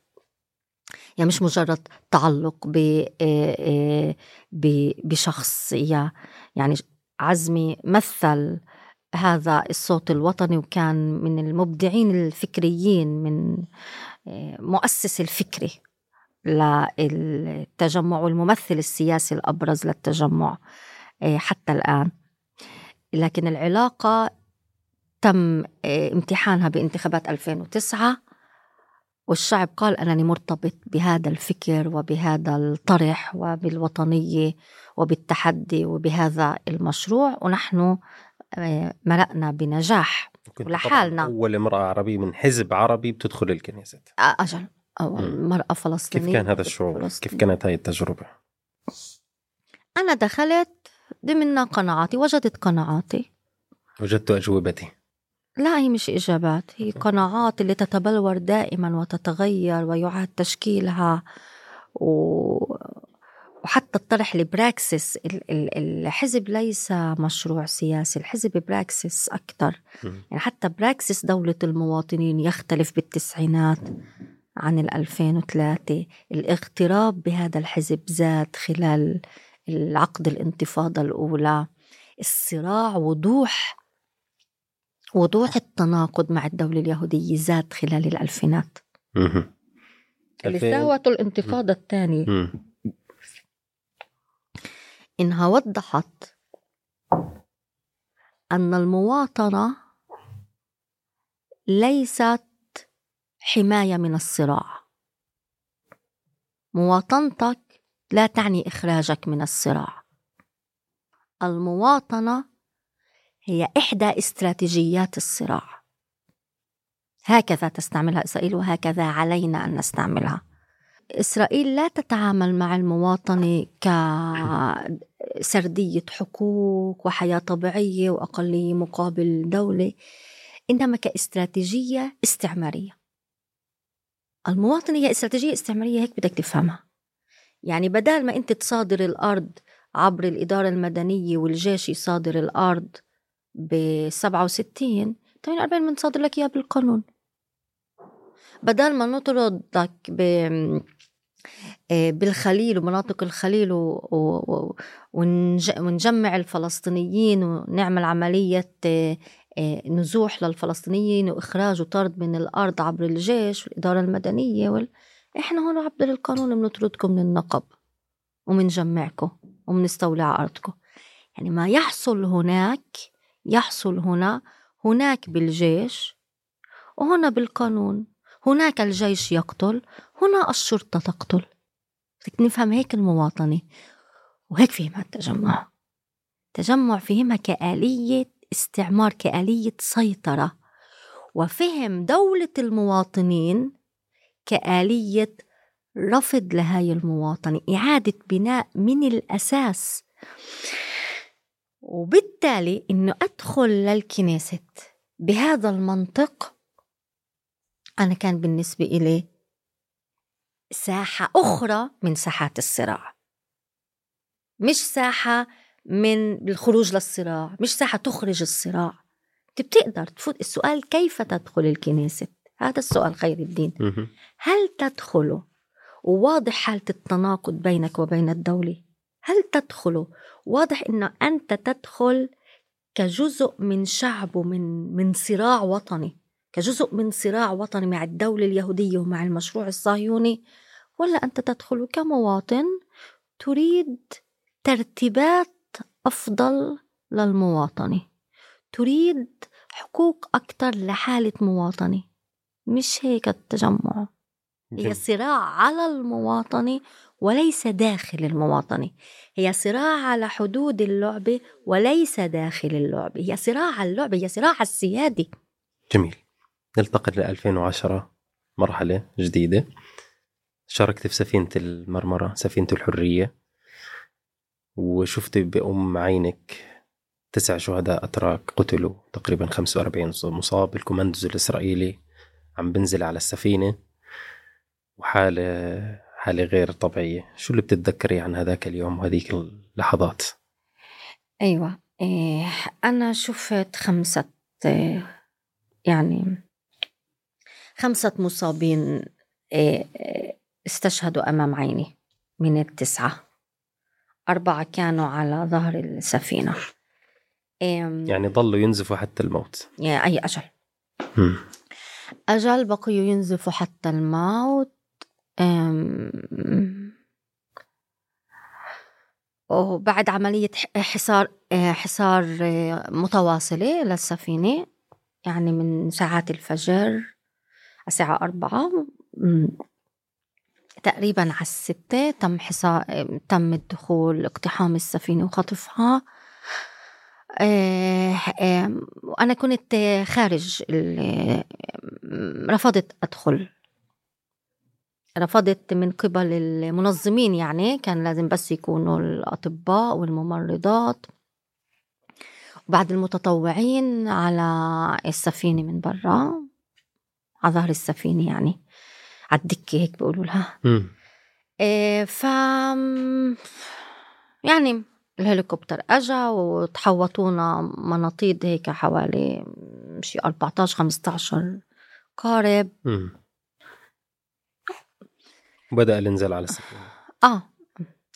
يعني مش مجرد تعلق آه، آه، بشخص يعني عزمي مثل هذا الصوت الوطني وكان من المبدعين الفكريين من مؤسس الفكري للتجمع والممثل السياسي الأبرز للتجمع آه، حتى الآن. لكن العلاقة تم آه، امتحانها بانتخابات 2009 والشعب قال أنني مرتبط بهذا الفكر وبهذا الطرح وبالوطنية وبالتحدي وبهذا المشروع ونحن مرقنا بنجاح ولحالنا. أول امرأة عربية من حزب عربي بتدخل الكنيسة آه، أجل أول. مرأة كيف فلسطينية كان هذا الشعور؟ فلسطين. كيف كانت هاي التجربة؟ أنا دخلت ضمن قناعاتي وجدت قناعاتي وجدت أجوبتي لا هي مش إجابات هي قناعات اللي تتبلور دائما وتتغير ويعاد تشكيلها و... وحتى الطرح ال- الحزب ليس مشروع سياسي الحزب praxis أكثر. يعني حتى praxis دولة المواطنين يختلف بالتسعينات عن ال 2003 الاغتراب بهذا الحزب زاد خلال العقد الانتفاضة الأولى الصراع وضوح وضوح التناقض مع الدولة اليهودية زاد خلال الألفينات. اللي 2000 ساوته الانتفاضة الثانية. إنها وضحت أن المواطنة ليست حماية من الصراع. مواطنتك لا تعني إخراجك من الصراع. المواطنة هي إحدى استراتيجيات الصراع. هكذا تستعملها إسرائيل وهكذا علينا أن نستعملها. إسرائيل لا تتعامل مع المواطنة كسردية حقوق وحياة طبيعية وأقلية مقابل دولة إنما كاستراتيجية استعمارية. المواطنة هي استراتيجية استعمارية هيك بدك تفهمها. يعني بدل ما أنت تصادر الأرض عبر الإدارة المدنية والجيش يصادر الأرض ب 67 48 بنصادر لك إياها بالقانون. بدل ما نطردك ب بالخليل ومناطق الخليل و... و... ونج... ونجمع الفلسطينيين ونعمل عملية آه، آه، نزوح للفلسطينيين وإخراج وطرد من الأرض عبر الجيش والإدارة المدنية وال... إحنا هون عبر القانون بنطردكم من النقب ومنجمعكم على أرضكم. يعني ما يحصل هناك يحصل هنا هناك بالجيش وهنا بالقانون. هناك الجيش يقتل هنا الشرطة تقتل. بدك نفهم هيك المواطنة. وهيك فهمها التجمع. التجمع فهمها كآلية استعمار كآلية سيطرة. وفهم دولة المواطنين كآلية رفض لهاي المواطنة إعادة بناء من الأساس. وبالتالي إنه أدخل للكنيسة بهذا المنطق أنا كان بالنسبة إلي ساحة أخرى من ساحات الصراع. مش ساحة من الخروج للصراع مش ساحة تخرج الصراع. أنت بتقدر تفوت. السؤال كيف تدخل الكنيسة؟ هذا السؤال خير الدين. هل تدخل وواضح حالة التناقض بينك وبين الدولة؟ هل تدخل واضح إنه أنت تدخل كجزء من شعب ومن من صراع وطني؟ كجزء من صراع وطني مع الدولة اليهودية ومع المشروع الصهيوني ولا أنت تدخل كمواطن تريد ترتيبات أفضل للمواطنة تريد حقوق أكثر لحالة مواطنة؟ مش هيك التجمع. هي. صراع على المواطنة وليس داخل المواطنة. هي صراع على حدود اللعبة وليس داخل اللعبة. هي صراع على اللعبة هي صراع على السيادة. جميل. نلتقي ل 2010 مرحلة جديدة. شاركت في سفينة المرمرة سفينة الحرية. وشفت بأم عينك تسع شهداء أتراك قتلوا تقريبا 45 مصاب. الكوماندوز الإسرائيلي عم بنزل على السفينة. وحالة حالة غير طبيعية. شو اللي بتتذكري عن هذاك اليوم وهذيك اللحظات؟ أيوة إيه أنا شفت خمسة يعني خمسة مصابين إيه إيه استشهدوا أمام عيني من التسعة. أربعة كانوا على ظهر السفينة. يعني ضلوا ينزفوا حتى الموت. أي أجل. مم. أجل بقيوا ينزفوا حتى الموت. وبعد عملية حصار آه، حصار آه، متواصلة للسفينة يعني من ساعات الفجر. الساعة أربعة. تقريبا على الستة تم حصار تم الدخول اقتحام السفينة وخطفها. آه، وأنا كنت خارج رفضت أدخل. رفضت من قبل المنظمين يعني كان لازم بس يكونوا الأطباء والممرضات. وبعد المتطوعين على السفينة من برا. على ظهر السفينة يعني على الدكة هيك بيقولوا لها. إيه ف يعني الهليكوبتر اجا وتحوطونا مناطيد هيك حوالي شي 14 15 قارب. بدأ الانزال على السفينة آه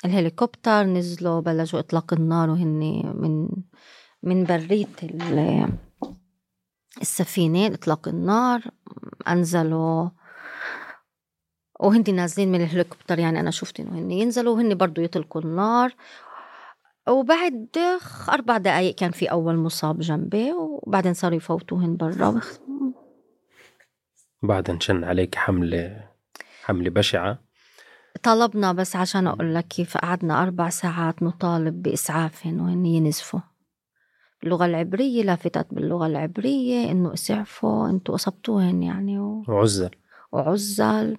الهليكوبتر نزلوا بلشوا إطلاق النار وهن من من برية ال- السفينة إطلاق النار انزلوا وهن نازلين من الهليكوبتر يعني أنا شفت إنه هن ينزلوا وهن برضو يطلقوا النار. وبعد أربع دقائق كان في أول مصاب جنبي وبعدين صاروا يفوتوهن برا. وخ- بعد انشن عليك حملة حملة بشعة؟ طلبنا بس عشان أقول لك كيف قعدنا أربع ساعات نطالب باسعافهن وهن ينزفوا. باللغة العبرية لافتت باللغة العبرية إنه اسعفوا إنتوا أصبتوهن يعني و... وعزل. وعزل.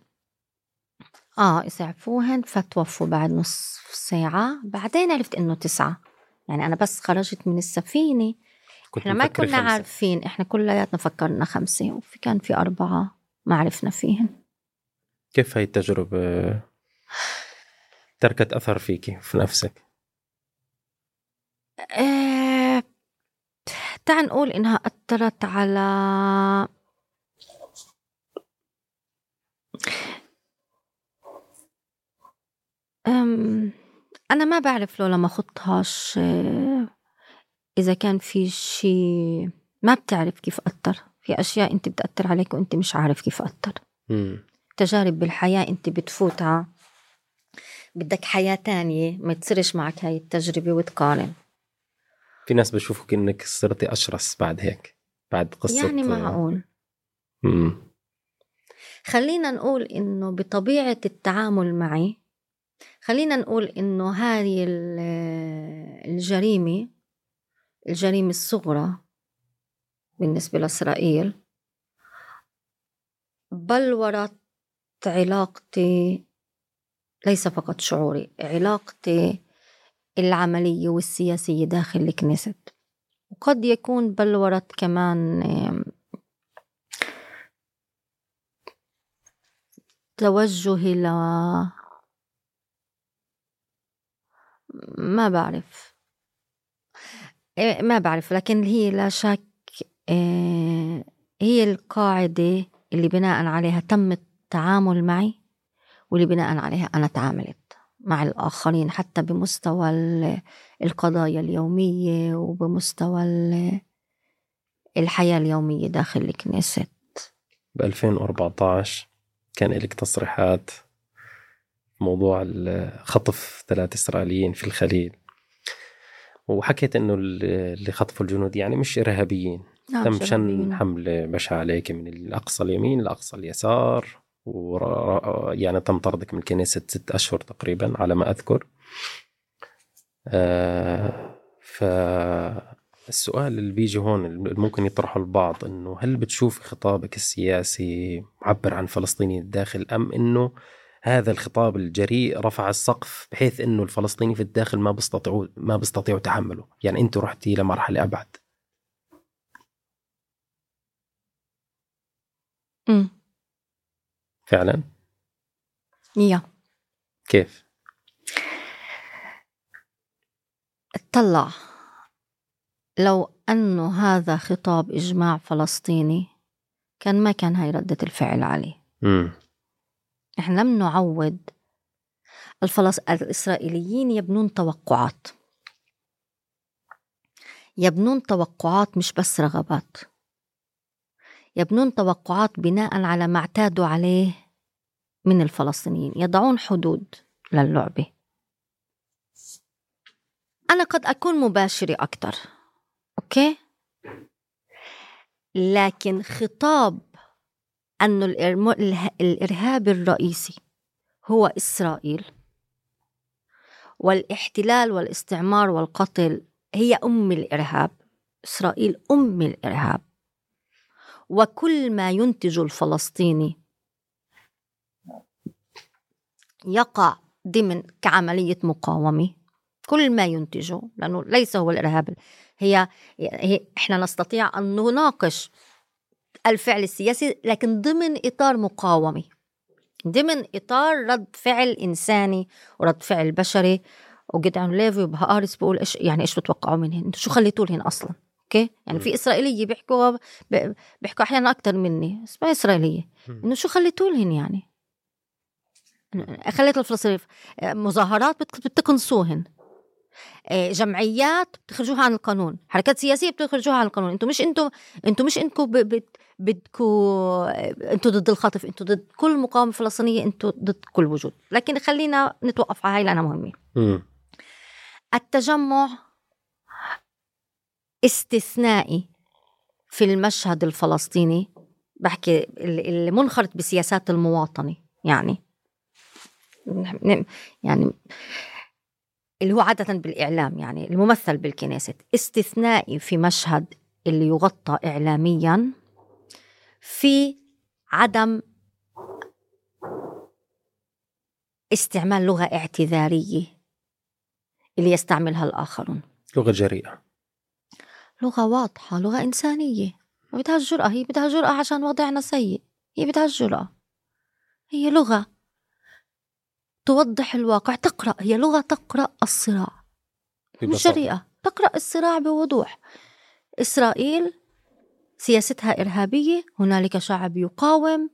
آه اسعفوهن فتوفوا بعد نص ساعة. بعدين عرفت إنه تسعة. يعني أنا بس خرجت من السفينة. كنت إحنا ما كنا خمسة. عارفين. إحنا كلياتنا فكرنا خمسة. وفي كان في أربعة ما عرفنا فيهن. كيف هاي التجربة؟ تركت أثر فيكي في نفسك؟ آه، تعال نقول إنها أثرت على أم، أنا ما بعرف لو لما خطهاش آه، إذا كان في شيء ما بتعرف كيف أثر. في أشياء أنت بتأثر عليك وأنت مش عارف كيف أثر. تجارب بالحياة أنت بتفوتها. بدك حياة تانية ما تصيرش معك هاي التجربة وتقارن. في ناس بشوفك إنك صرتي أشرس بعد هيك بعد قصة يعني معقول مم. خلينا نقول إنه بطبيعة التعامل معي خلينا نقول إنه هذه ال- الجريمة الجريمة الصغرى بالنسبة لإسرائيل بلورت علاقتي ليس فقط شعوري علاقتي العملية والسياسية داخل الكنيست وقد يكون بلورت كمان توجهي ل ما بعرف. إيه، ما بعرف لكن هي لا شك آه، هي القاعدة اللي بناء عليها تم التعامل معي واللي بناء عليها أنا تعاملت. مع الآخرين حتى بمستوى ال- القضايا اليومية وبمستوى ال- الحياة اليومية داخل الكنيسة ب 2014 كان لك تصريحات موضوع خطف ثلاث إسرائيليين في الخليل. وحكيت إنه ال- اللي خطفوا الجنود يعني مش إرهابيين. نعم، تم. شن حملة بشعة عليك من الأقصى اليمين لأقصى اليسار. ور... يعني تم طردك من الكنيسة ست أشهر تقريبا على ما أذكر. آه فالسؤال اللي بيجي هون اللي ممكن يطرحه البعض إنه هل بتشوف خطابك السياسي معبر عن فلسطيني الداخل أم إنه هذا الخطاب الجريء رفع السقف بحيث إنه الفلسطيني في الداخل ما بيستطيعوا ما بيستطيعوا تحمله؟ يعني أنتوا رحتي لمرحلة أبعد. أمم، فعلا؟ يا كيف؟ اطلع لو أنه هذا خطاب إجماع فلسطيني كان ما كان هاي ردة الفعل عليه امم إحنا لم نعود. الفلس... الإسرائيليين يبنون توقعات. يبنون توقعات مش بس رغبات. يبنون توقعات بناء على ما اعتادوا عليه من الفلسطينيين يضعون حدود للعبة أنا قد أكون مباشرة أكثر أوكي؟ لكن خطاب أن الإرهاب الرئيسي هو إسرائيل والاحتلال والاستعمار والقتل هي أم الإرهاب إسرائيل أم الإرهاب. وكل ما ينتج الفلسطيني يقع ضمن كعملية مقاومة. كل ما ينتجه لأنه ليس هو الإرهاب. هي, هي إحنا نستطيع أن نناقش الفعل السياسي لكن ضمن إطار مقاومة. ضمن إطار رد فعل إنساني ورد فعل بشري. وجدعون ليفي بهآرتس بقول إيش يعني إيش بتوقعوا منهن؟ أنتوا شو خليتوا لهن أصلا؟ okay؟ يعني في إسرائيلية بيحكوا بيحكوا أحيانا أكثر مني اسمها إسرائيلية. إنه شو خليتوا لهن يعني؟ خليت الفلسطينيين مظاهرات بتقنصوهن. آه، جمعيات بتخرجوها عن القانون. حركات سياسية بتخرجوها عن القانون. أنتم مش أنتم أنتم مش انكم بدكم أنتم ضد الخطف أنتم ضد كل مقاومة فلسطينية أنتم ضد كل وجود. لكن خلينا نتوقف على هاي لأنها مهمة. التجمع استثنائي في المشهد الفلسطيني بحكي اللي منخرط بسياسات المواطنة يعني. يعني اللي هو عادة بالإعلام يعني الممثل بالكنيسة استثنائي في مشهد اللي يغطى إعلاميا في عدم استعمال لغة اعتذارية اللي يستعملها الآخرون. لغة جريئة. لغة واضحة لغة إنسانية. ما بدهاش جرأة هي بدها جرأة عشان وضعنا سيء. هي بدها جرأة. هي لغة. توضح الواقع. تقرأ هي لغة تقرأ الصراع. مش جريئة تقرأ الصراع بوضوح. إسرائيل سياستها إرهابية. هنالك شعب يقاوم.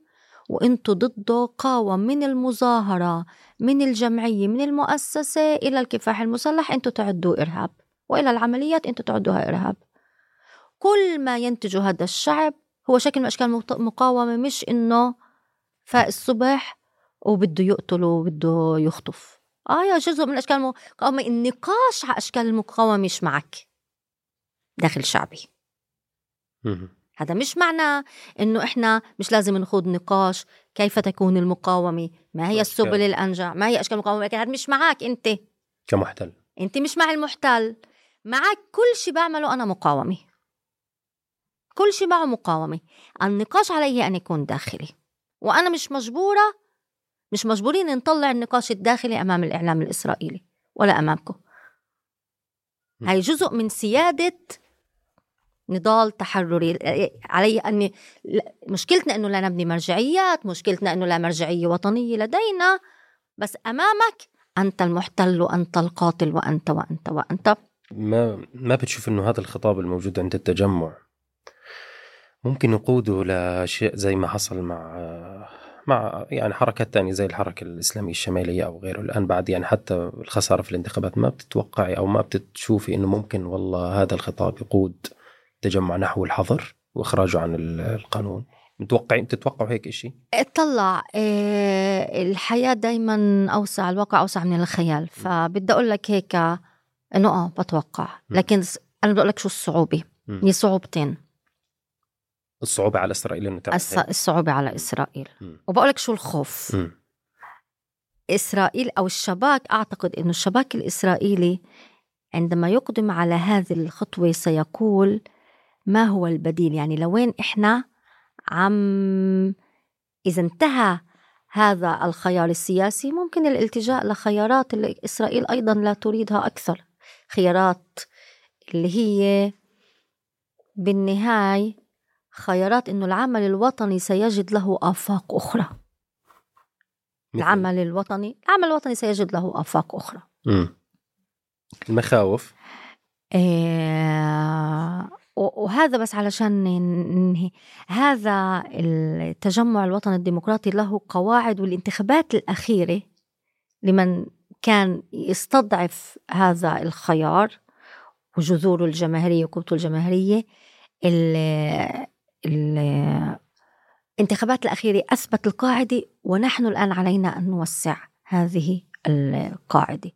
وإنتو ضده قاوم من المظاهرة من الجمعية من المؤسسة إلى الكفاح المسلح. إنتو تعدوا إرهاب. وإلى العمليات إنتو تعدوها إرهاب. كل ما ينتجه هذا الشعب هو شكل من أشكال المقاومة مش إنه فاق الصبح وبده يقتل وبده يخطف. آه يا جزء من أشكال المقاومه النقاش على أشكال المقاومة مش معك. داخل شعبي. هذا مش معنى إنه إحنا مش لازم نخوض نقاش كيف تكون المقاومة. ما هي السبل الانجع ما هي أشكال المقاومة. لكن هذا مش معك أنت. كمحتل. أنت مش مع المحتل. معك كل شيء بعمله أنا مقاومة. كل شيء معه مقاومة. النقاش عليه أن يكون داخلي. وأنا مش مجبورة مش مجبورين نطلع النقاش الداخلي أمام الإعلام الإسرائيلي ولا أمامكم. هاي جزء من سيادة نضال تحرري. علي أني مشكلتنا أنه لا نبني مرجعيات مشكلتنا أنه لا مرجعية وطنية لدينا. بس أمامك أنت المحتل وأنت القاتل وأنت وأنت وأنت. ما ما بتشوف أنه هذا الخطاب الموجود عند التجمع؟ ممكن يقوده لشيء زي ما حصل مع مع يعني حركات تانية زي الحركة الإسلامية الشمالية أو غيره. الآن بعد يعني حتى الخسارة في الانتخابات ما بتتوقعي أو ما بتشوفي إنه ممكن والله هذا الخطاب يقود تجمع نحو الحظر وإخراجه عن القانون؟ متوقعين بتتوقعوا هيك شيء؟ اطلع إيه الحياة دايما أوسع الواقع أوسع من الخيال. فبدي أقول لك هيك إنه آه بتوقع. لكن أنا بدي أقول لك شو الصعوبة. هي صعوبتين. الصعوبة على إسرائيل إنه تعمل. الصعوبة على إسرائيل. وبقول لك شو الخوف. م. إسرائيل أو الشباك أعتقد إنه الشباك الإسرائيلي عندما يقدم على هذه الخطوة سيقول ما هو البديل؟ يعني لوين إحنا عم إذا انتهى هذا الخيار السياسي ممكن الالتجاء لخيارات اللي إسرائيل أيضا لا تريدها أكثر. خيارات اللي هي بالنهاية خيارات إنه العمل الوطني سيجد له آفاق أخرى. العمل الوطني العمل الوطني سيجد له آفاق أخرى. مم. المخاوف؟ إيه وهذا بس علشان ننهي. هذا التجمع الوطني الديمقراطي له قواعد والانتخابات الأخيرة لمن كان يستضعف هذا الخيار وجذوره الجماهيرية وقوته الجماهيرية الانتخابات الأخيرة أثبت القاعدة ونحن الآن علينا أن نوسع هذه القاعدة.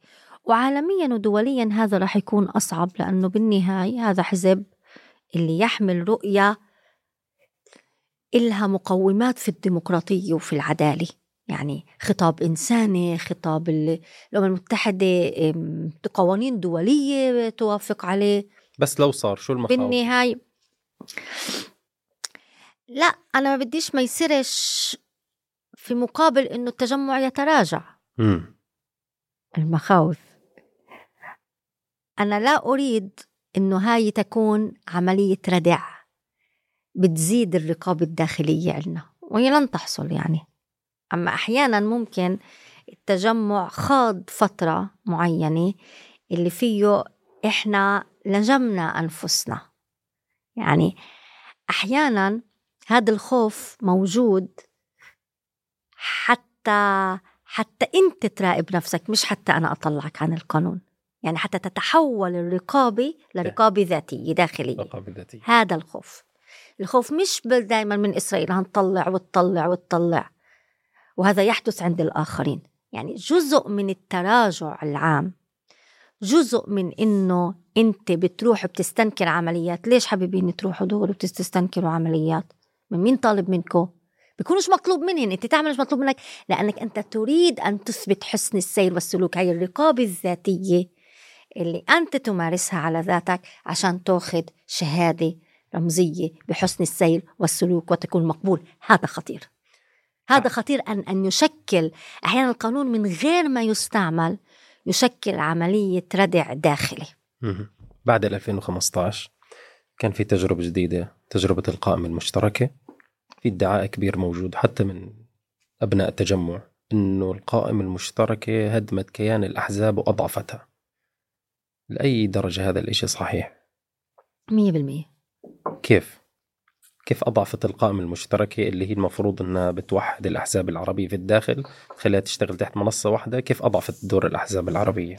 وعالميا ودوليا هذا راح يكون أصعب لأنه بالنهاية هذا حزب اللي يحمل رؤية إلها مقومات في الديمقراطية وفي العدالة. يعني خطاب إنساني خطاب الأمم المتحدة قوانين دولية توافق عليه. بس لو صار شو المخاوف؟ بالنهاية لا أنا ما بديش ما يصيرش في مقابل إنه التجمع يتراجع. م. المخاوف. أنا لا أريد إنه هاي تكون عملية ردع. بتزيد الرقابة الداخلية عنا وهي لن تحصل يعني. أما أحيانا ممكن التجمع خاض فترة معينة اللي فيه إحنا لجمنا أنفسنا. يعني أحيانا هذا الخوف موجود حتى حتى أنت تراقب نفسك مش حتى أنا أطلعك عن القانون. يعني حتى تتحول الرقابة لرقابة ذاتية داخلية. رقابة ذاتية. هذا الخوف. الخوف مش دائما من إسرائيل هنطلع وتطلع وتطلع وهذا يحدث عند الآخرين. يعني جزء من التراجع العام جزء من إنه أنت بتروح بتستنكر عمليات. ليش حبيبين تروحوا دغري وبتستنكروا عمليات؟ من مين طالب منكم بيكونش مطلوب منهن انت تعمل مش مطلوب منك. لأنك أنت تريد أن تثبت حسن السير والسلوك. هي الرقابة الذاتية اللي أنت تمارسها على ذاتك عشان تاخذ شهادة رمزية بحسن السير والسلوك وتكون مقبول. هذا خطير. هذا خطير ان أن يشكل أحيانا القانون من غير ما يستعمل يشكل عملية ردع داخلي. بعد 2015 كان في تجربة جديدة تجربة القائمه المشتركه في ادعاء كبير موجود حتى من أبناء التجمع إنه القائمه المشتركة هدمت كيان الأحزاب وأضعفتها. لأي درجة هذا الإشي صحيح؟ 100% كيف؟ كيف أضعفت القائمة المشتركة اللي هي المفروض أنها بتوحد الأحزاب العربية في الداخل تخليها تشتغل تحت منصة واحدة؟ كيف أضعفت دور الأحزاب العربية؟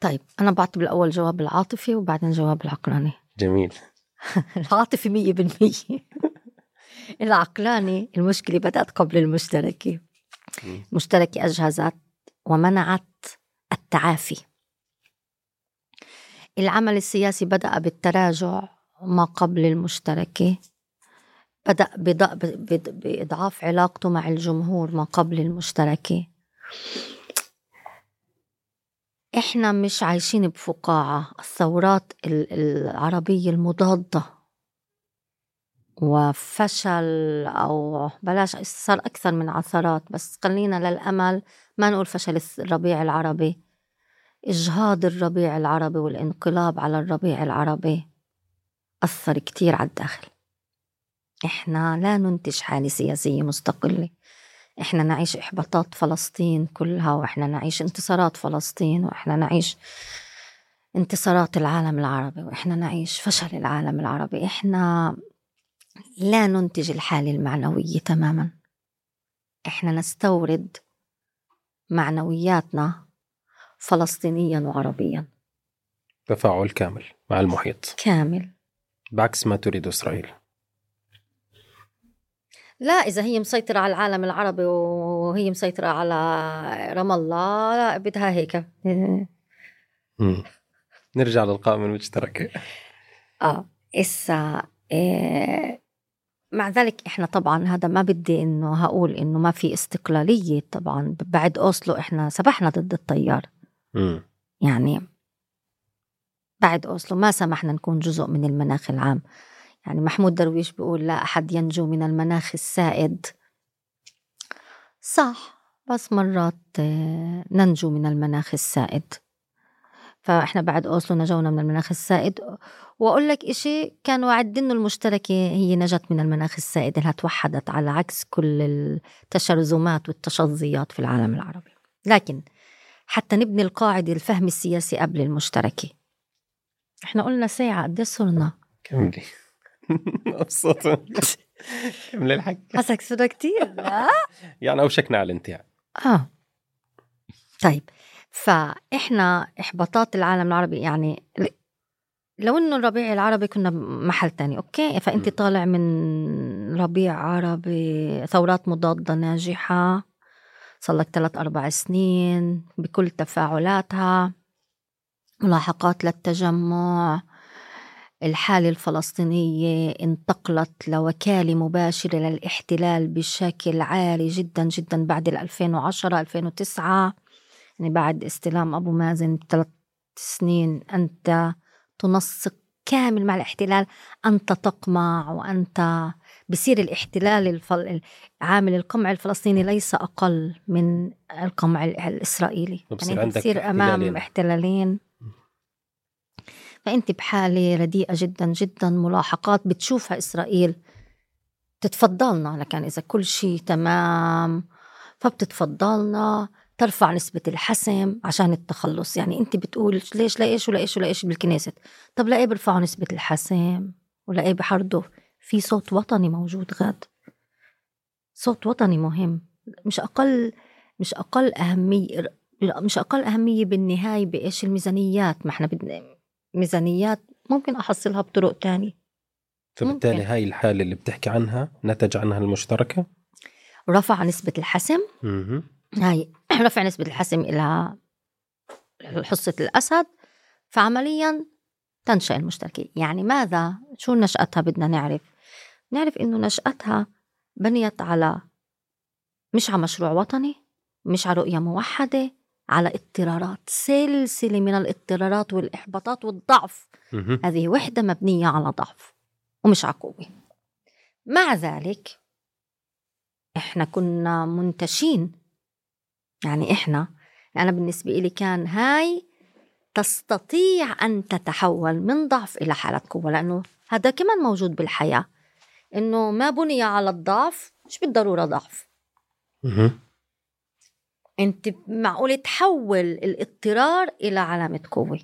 طيب أنا بعطي بالأول جواب العاطفي وبعدين جواب العقلاني. جميل. العاطفي مية بالمية. العقلاني المشكلة بدأت قبل المشتركة. المشتركة أجهزت ومنعت التعافي. العمل السياسي بدأ بالتراجع ما قبل المشتركة. بدأ بإضعاف علاقته مع الجمهور ما قبل المشتركة. إحنا مش عايشين بفقاعة الثورات العربية المضادة. وفشل أو بلاش صار أكثر من عثرات بس خلينا للأمل ما نقول فشل الربيع العربي. إجهاض الربيع العربي والانقلاب على الربيع العربي أثر كتير على الداخل. إحنا لا ننتج حالة سياسية مستقلة. إحنا نعيش إحباطات فلسطين كلها وإحنا نعيش انتصارات فلسطين وإحنا نعيش انتصارات العالم العربي وإحنا نعيش فشل العالم العربي. إحنا لا ننتج الحالة المعنوية تماما. إحنا نستورد معنوياتنا فلسطينيا وعربيا. تفاعل كامل مع المحيط. كامل. بعكس ما تريد إسرائيل. لا إذا هي مسيطرة على العالم العربي وهي مسيطرة على رام الله لا بدها هيك. نرجع للقائمة المشتركة. آه إسا إيه مع ذلك إحنا طبعا هذا ما بدي إنه هقول إنه ما في استقلالية طبعا. بعد أوسلو إحنا سبحنا ضد التيار م. يعني بعد أوسلو ما سمحنا نكون جزء من المناخ العام. يعني محمود درويش بيقول لا أحد ينجو من المناخ السائد. صح بس مرات آه، ننجو من المناخ السائد. فإحنا بعد أوسلو نجونا من المناخ السائد. وأقول لك إشي كان وعد إنه المشتركة هي نجت من المناخ السائد إنها توحدت على عكس كل التشرذمات والتشظيات في العالم العربي. لكن حتى نبني القاعدة الفهم السياسي قبل المشتركة. إحنا قلنا ساعة قد صرنا؟ كملي مبسوط كملي الحكي حسك كتير. لا. يعني أوشكنا على الانتهاء. آه. طيب. فإحنا إحباطات العالم العربي يعني لو إنه الربيع العربي كنا بمحل تاني أوكي؟ فأنت م. طالع من ربيع عربي ثورات مضادة ناجحة صار لك ثلاث أربع سنين بكل تفاعلاتها ملاحقات للتجمع الحالة الفلسطينية انتقلت لوكالة مباشرة للاحتلال بشكل عالي جدا جدا بعد ال 2010 2009 يعني بعد استلام أبو مازن بثلاث سنين أنت تنسق كامل مع الاحتلال أنت تقمع وأنت بصير الاحتلال الفل... عامل القمع الفلسطيني ليس أقل من القمع ال- الإسرائيلي يعني عندك بتصير أمام احتلالين. فأنت بحالة رديئة جدا جدا ملاحقات بتشوفها إسرائيل. تتفضلنا لكن إذا كل شيء تمام فبتتفضلنا. ترفع نسبة الحسم عشان التخلص. يعني أنت بتقول ليش لا إيش ولا إيش ولا إيش بالكنيسة؟ طب لا إيه بيرفعوا نسبة الحسم؟ ولا إيه بحرضوا في صوت وطني موجود غاد. صوت وطني مهم. مش أقل مش أقل أهمية مش أقل أهمية بالنهاية بإيش؟ الميزانيات. ما إحنا بدنا ميزانيات ممكن أحصلها بطرق تانية. فبالتالي ممكن. هاي الحالة اللي بتحكي عنها نتج عنها المشتركة؟ رفع نسبة الحسم. مهم. هاي رفع نسبة الحسم إلى حصة الأسد. فعمليا تنشأ المشتركة. يعني ماذا؟ شو نشأتها بدنا نعرف؟ نعرف إنه نشأتها بنيت على مش على مشروع وطني مش على رؤية موحدة على اضطرارات سلسلة من الاضطرارات والإحباطات والضعف. هذه وحدة مبنية على ضعف ومش على قوة. مع ذلك إحنا كنا منتشين. يعني إحنا أنا بالنسبة لي كان هاي تستطيع أن تتحول من ضعف إلى حالة قوة لأنه هذا كمان موجود بالحياة. إنه ما بني على الضعف مش بالضرورة ضعف. انت معقول تحول الاضطرار إلى علامة قوة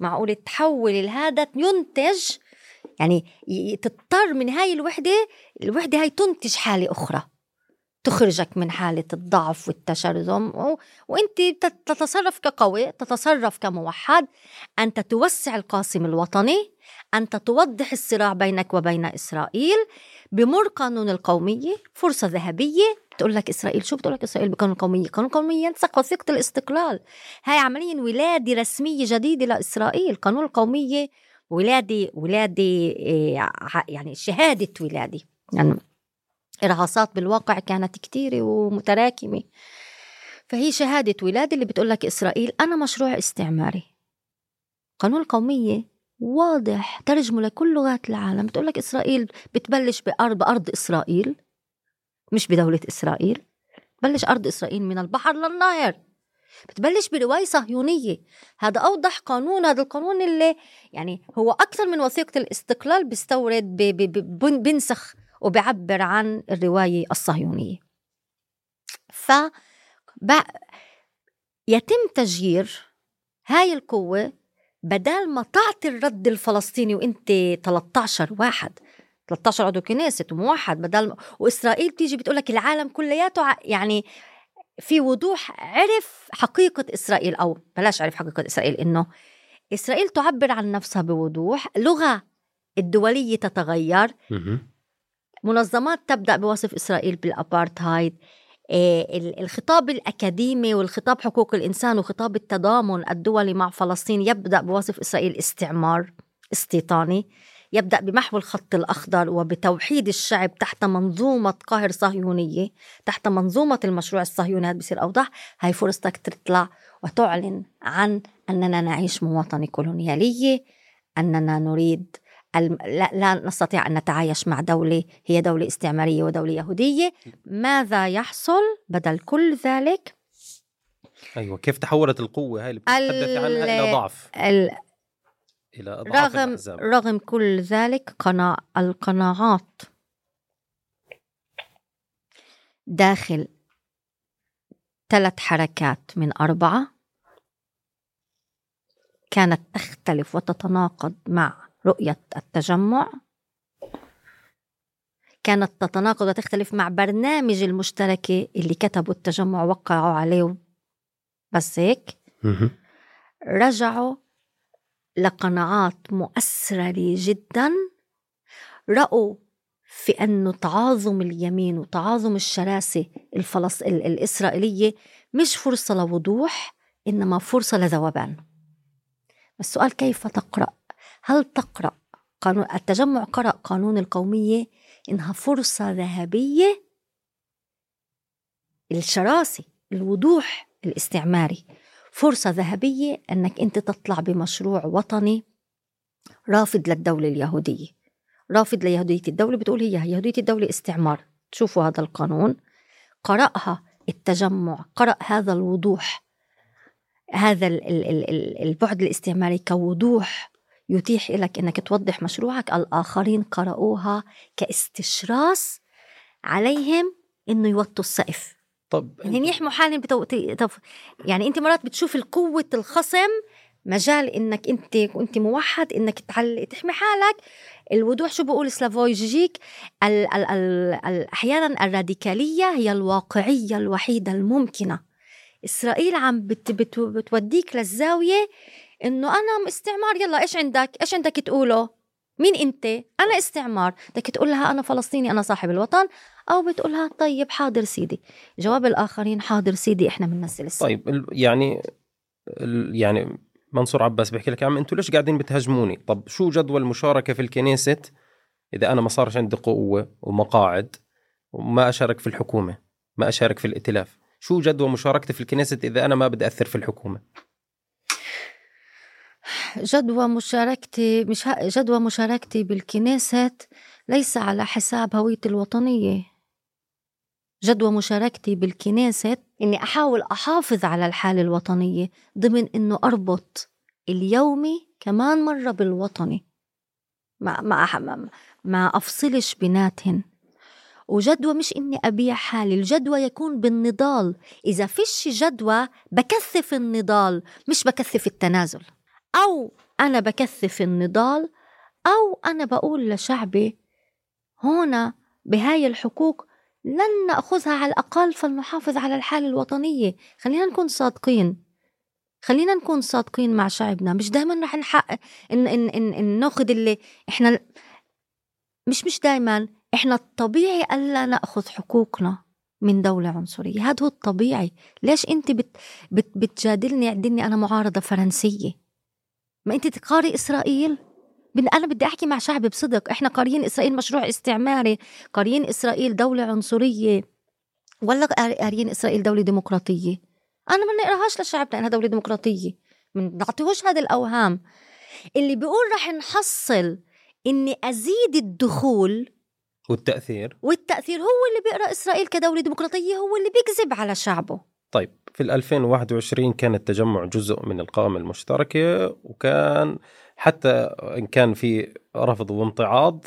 معقول تحول الهذا ينتج يعني تضطر من هاي الوحدة الوحدة هاي تنتج حالة أخرى تخرجك من حالة الضعف والتشرذم. وانت تت- تتصرف كقوي تتصرف كموحد أنت توسع القاسم الوطني أنت توضح الصراع بينك وبين إسرائيل بمر قانون القومية فرصة ذهبية. بتقول لك إسرائيل شو بتقول لك إسرائيل بقانون القومية قانون القومية ينسخ وثيقة الاستقلال. هاي عمليا ولادة رسمية جديدة لإسرائيل. قانون القومية ولادة ولادة ع- يعني شهادة ولادة. يعني إرهاصات بالواقع كانت كتيرة ومتراكمة. فهي شهادة ولادة اللي بتقول لك إسرائيل أنا مشروع استعماري. قانون القومية واضح ترجمه لكل لغات العالم. بتقول لك إسرائيل بتبلش بأرض بأرض إسرائيل مش بدولة إسرائيل. بلش أرض إسرائيل من البحر للنهر. بتبلش برواية صهيونية. هذا أوضح قانون هذا القانون اللي يعني هو أكثر من وثيقة الاستقلال بيستورد بنسخ وبيعبر عن الرواية الصهيونية. ف يتم تجيير هاي القوة بدال ما تعطي الرد الفلسطيني وانت 13 واحد 13 عضو كنيسة وموحد بدل وإسرائيل بتيجي بتقول لك العالم كلياته يعني في وضوح عرف حقيقة إسرائيل أو بلاش عرف حقيقة إسرائيل إنه إسرائيل تعبر عن نفسها بوضوح لغة الدولية تتغير. منظمات تبدأ بوصف إسرائيل بالأبارتهايد ال- الخطاب الأكاديمي والخطاب حقوق الإنسان وخطاب التضامن الدولي مع فلسطين يبدأ بوصف إسرائيل استعمار استيطاني يبدأ بمحو الخط الأخضر وبتوحيد الشعب تحت منظومة قهر صهيونية تحت منظومة المشروع الصهيوني هذا بصير أوضح هاي فرصتك تطلع وتعلن عن أننا نعيش مواطنة كولونيالية أننا نريد. لا, لا نستطيع أن نتعايش مع دولة هي دولة استعمارية ودولة يهودية. ماذا يحصل بدل كل ذلك؟ أيوه كيف تحولت القوة هاي اللي بتتحدثي عنها إلى ال- ضعف؟ ال... إلى اضعاف رغم الأحزاب. رغم كل ذلك قناع القناعات داخل ثلاث حركات من أربعة كانت تختلف وتتناقض مع رؤية التجمع. كانت تتناقض وتختلف مع برنامج المشتركة اللي كتبوا التجمع وقعوا عليه. بس هيك. رجعوا لقناعات مؤثرة جدا. رأوا في أنه تعاظم اليمين وتعاظم الشراسة الفلس... الإسرائيلية مش فرصة لوضوح إنما فرصة لذوبان. السؤال كيف تقرأ؟ هل تقرأ قانون التجمع قرأ قانون القومية إنها فرصة ذهبية؟ الشراسة الوضوح الاستعماري. فرصة ذهبية أنك أنت تطلع بمشروع وطني رافض للدولة اليهودية. رافض ليهودية الدولة بتقول هي يهودية الدولة استعمار. تشوفوا هذا القانون. قرأها التجمع قرأ هذا الوضوح هذا البعد الاستعماري كوضوح. يتيح لك إنك توضح مشروعك الآخرين قرأوها كاستشراس عليهم إنه يوطوا السقف. طب يعني يحموا حالهم بتو... يعني أنت مرات بتشوف القوة الخصم مجال إنك أنت وأنت موحد إنك تعل... تحمي حالك. الوضوح شو بقول سلافوي جيجيك؟ ال... ال... ال... أحيانا الراديكالية هي الواقعية الوحيدة الممكنة. إسرائيل عم بت... بت... بتوديك للزاوية إنه أنا استعمار يلا إيش عندك؟ إيش عندك تقوله؟ مين أنت؟ أنا استعمار. بدك تقول لها أنا فلسطيني أنا صاحب الوطن. أو بتقولها طيب حاضر سيدي. جواب الآخرين حاضر سيدي إحنا بنمثل السيد. طيب يعني يعني منصور عباس بيحكي لك يا عم أنتوا ليش قاعدين بتهاجموني طب شو جدول المشاركه في الكنيسة؟ إذا أنا ما صارش عندي قوة ومقاعد وما أشارك في الحكومة ما أشارك في الائتلاف. شو جدول مشاركتي في الكنيسة إذا أنا ما بدي أثر في الحكومة؟ جدوى مشاركتي مش جدوى مشاركتي بالكنيسة ليس على حساب هويتي الوطنية. جدوى مشاركتي بالكنيسة إني أحاول أحافظ على الحالة الوطنية ضمن إنه أربط اليومي كمان مرة بالوطني. ما ما ما أفصلش بيناتهن. وجدوى مش إني أبيع حالي الجدوى يكون بالنضال. إذا فيش جدوى بكثف النضال مش بكثف التنازل. أو أنا بكثف النضال أو أنا بقول لشعبي هنا بهاي الحقوق لن نأخذها على الأقل فلنحافظ على الحالة الوطنية. خلينا نكون صادقين. خلينا نكون صادقين مع شعبنا. مش دائما رح نحقق إن, إن, إن, إن ناخذ اللي إحنا مش مش دائما إحنا الطبيعي ألا نأخذ حقوقنا من دولة عنصرية. هذا هو الطبيعي. ليش أنت بت بت بتجادلني؟ عدني أنا معارضة فرنسية. ما أنت تقاري إسرائيل؟ أنا بدي أحكي مع شعبي بصدق. إحنا قاريين إسرائيل مشروع استعماري قاريين إسرائيل دولة عنصرية ولا قاريين إسرائيل دولة ديمقراطية؟ أنا ما نقراهاش لشعبنا انها دولة ديمقراطية. من نعطيهوش هذه الأوهام. اللي بيقول رح نحصل إني أزيد الدخول والتأثير. والتأثير هو اللي بيقرأ إسرائيل كدولة ديمقراطية هو اللي بيكذب على شعبه. طيب في 2021 كان التجمع جزء من القائمة المشتركة وكان حتى إن كان في رفض وامتعاض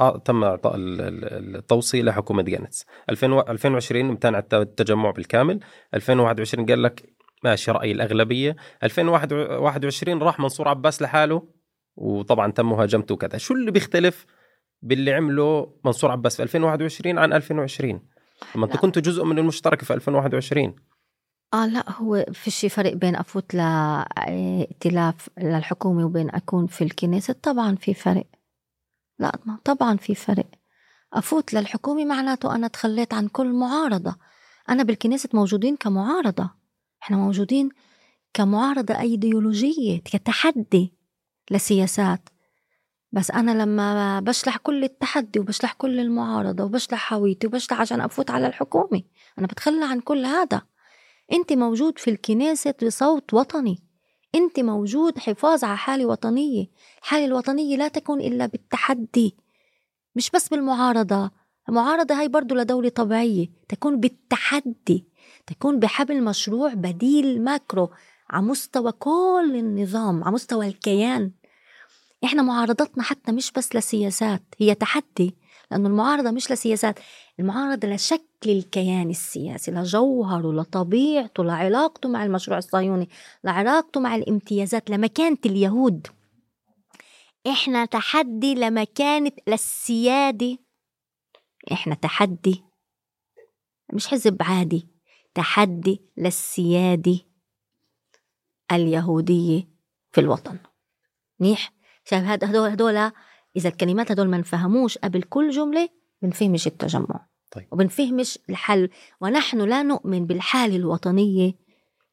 آه، تم إعطاء التوصية لحكومة جانتس 2020 امتنع التجمع بالكامل. 2021 قال لك ماشي رأي الأغلبية. 2021 راح منصور عباس لحاله وطبعا تم مهاجمته وكذا. شو اللي بيختلف باللي عمله منصور عباس في 2021 عن 2020 لما أنتم كنتوا جزء من المشتركه في 2021 آه لا هو في شي فرق بين أفوت لائتلاف للحكومة وبين أكون في الكنيسة طبعا في فرق لا طبعا في فرق أفوت للحكومة معناته أنا تخليت عن كل معارضة. أنا بالكنيسة موجودين كمعارضة. إحنا موجودين كمعارضة أيديولوجية كتحدي لسياسات. بس أنا لما بشلح كل التحدي وبشلح كل المعارضة وبشلح هويتي وبشلح عشان أفوت على الحكومة أنا بتخلى عن كل هذا. أنت موجود في الكنيسة بصوت وطني. أنت موجود حفاظ على حالة وطنية. الحالة الوطنية لا تكون إلا بالتحدي. مش بس بالمعارضة. المعارضة هاي برضو لدولة طبيعية. تكون بالتحدي. تكون بحبل مشروع بديل ماكرو على مستوى كل النظام على مستوى الكيان. إحنا معارضتنا حتى مش بس لسياسات هي تحدي لأنه المعارضة مش لسياسات المعارضة لشكل الكيان السياسي لجوهره لطبيعته لعلاقته مع المشروع الصهيوني لعلاقته مع الامتيازات لمكانة اليهود. إحنا تحدي لمكانة للسيادة. إحنا تحدي مش حزب عادي تحدي للسيادة اليهودية في الوطن. منيح؟ شايف هدول هدول إذا الكلمات هدول ما نفهموش قبل كل جملة بنفهمش التجمع طيب. وبنفهمش الحل ونحن لا نؤمن بالحالة الوطنية.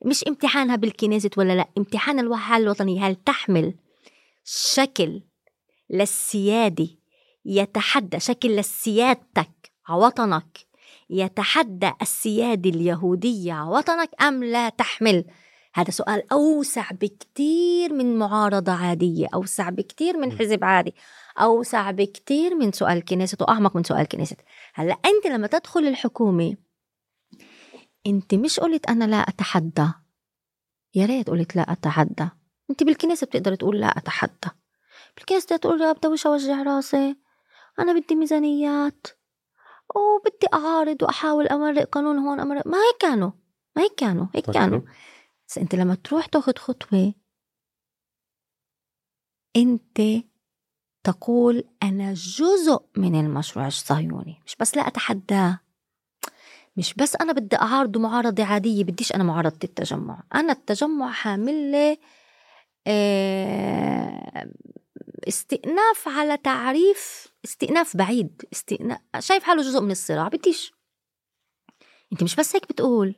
مش امتحانها بالكنيست ولا لا امتحان الحالة الوطنية. هل تحمل شكل للسيادة يتحدى شكل لسيادتك على وطنك يتحدى السيادة اليهودية على وطنك أم لا تحمل؟ هذا سؤال أوسع بكتير من معارضة عادية أوسع بكتير من حزب عادي أوسع بكتير من سؤال الكنيست وأعمق من سؤال الكنيست هلأ أنت لما تدخل الحكومة أنت مش قلت أنا لا أتحدى. يا ريت قلت لا أتحدى. أنت بالكنيسة بتقدر تقول لا أتحدى. بالكنيسة تقول يا بدي أوجع راسي. أنا بدي ميزانيات. وبدي أعارض وأحاول أمرق قانون هون أمرق. ما هيك كانوا ما هيك كانوا هيك كانوا. بس انت لما تروح تاخد خطوة انت تقول أنا جزء من المشروع الصهيوني. مش بس لا اتحداه مش بس أنا بدي أعارضه معارضة عادية بديش أنا معارضة التجمع. أنا التجمع حامل آه، استئناف على تعريف استئناف بعيد استئناف شايف حاله جزء من الصراع بديش. انت مش بس هيك بتقول.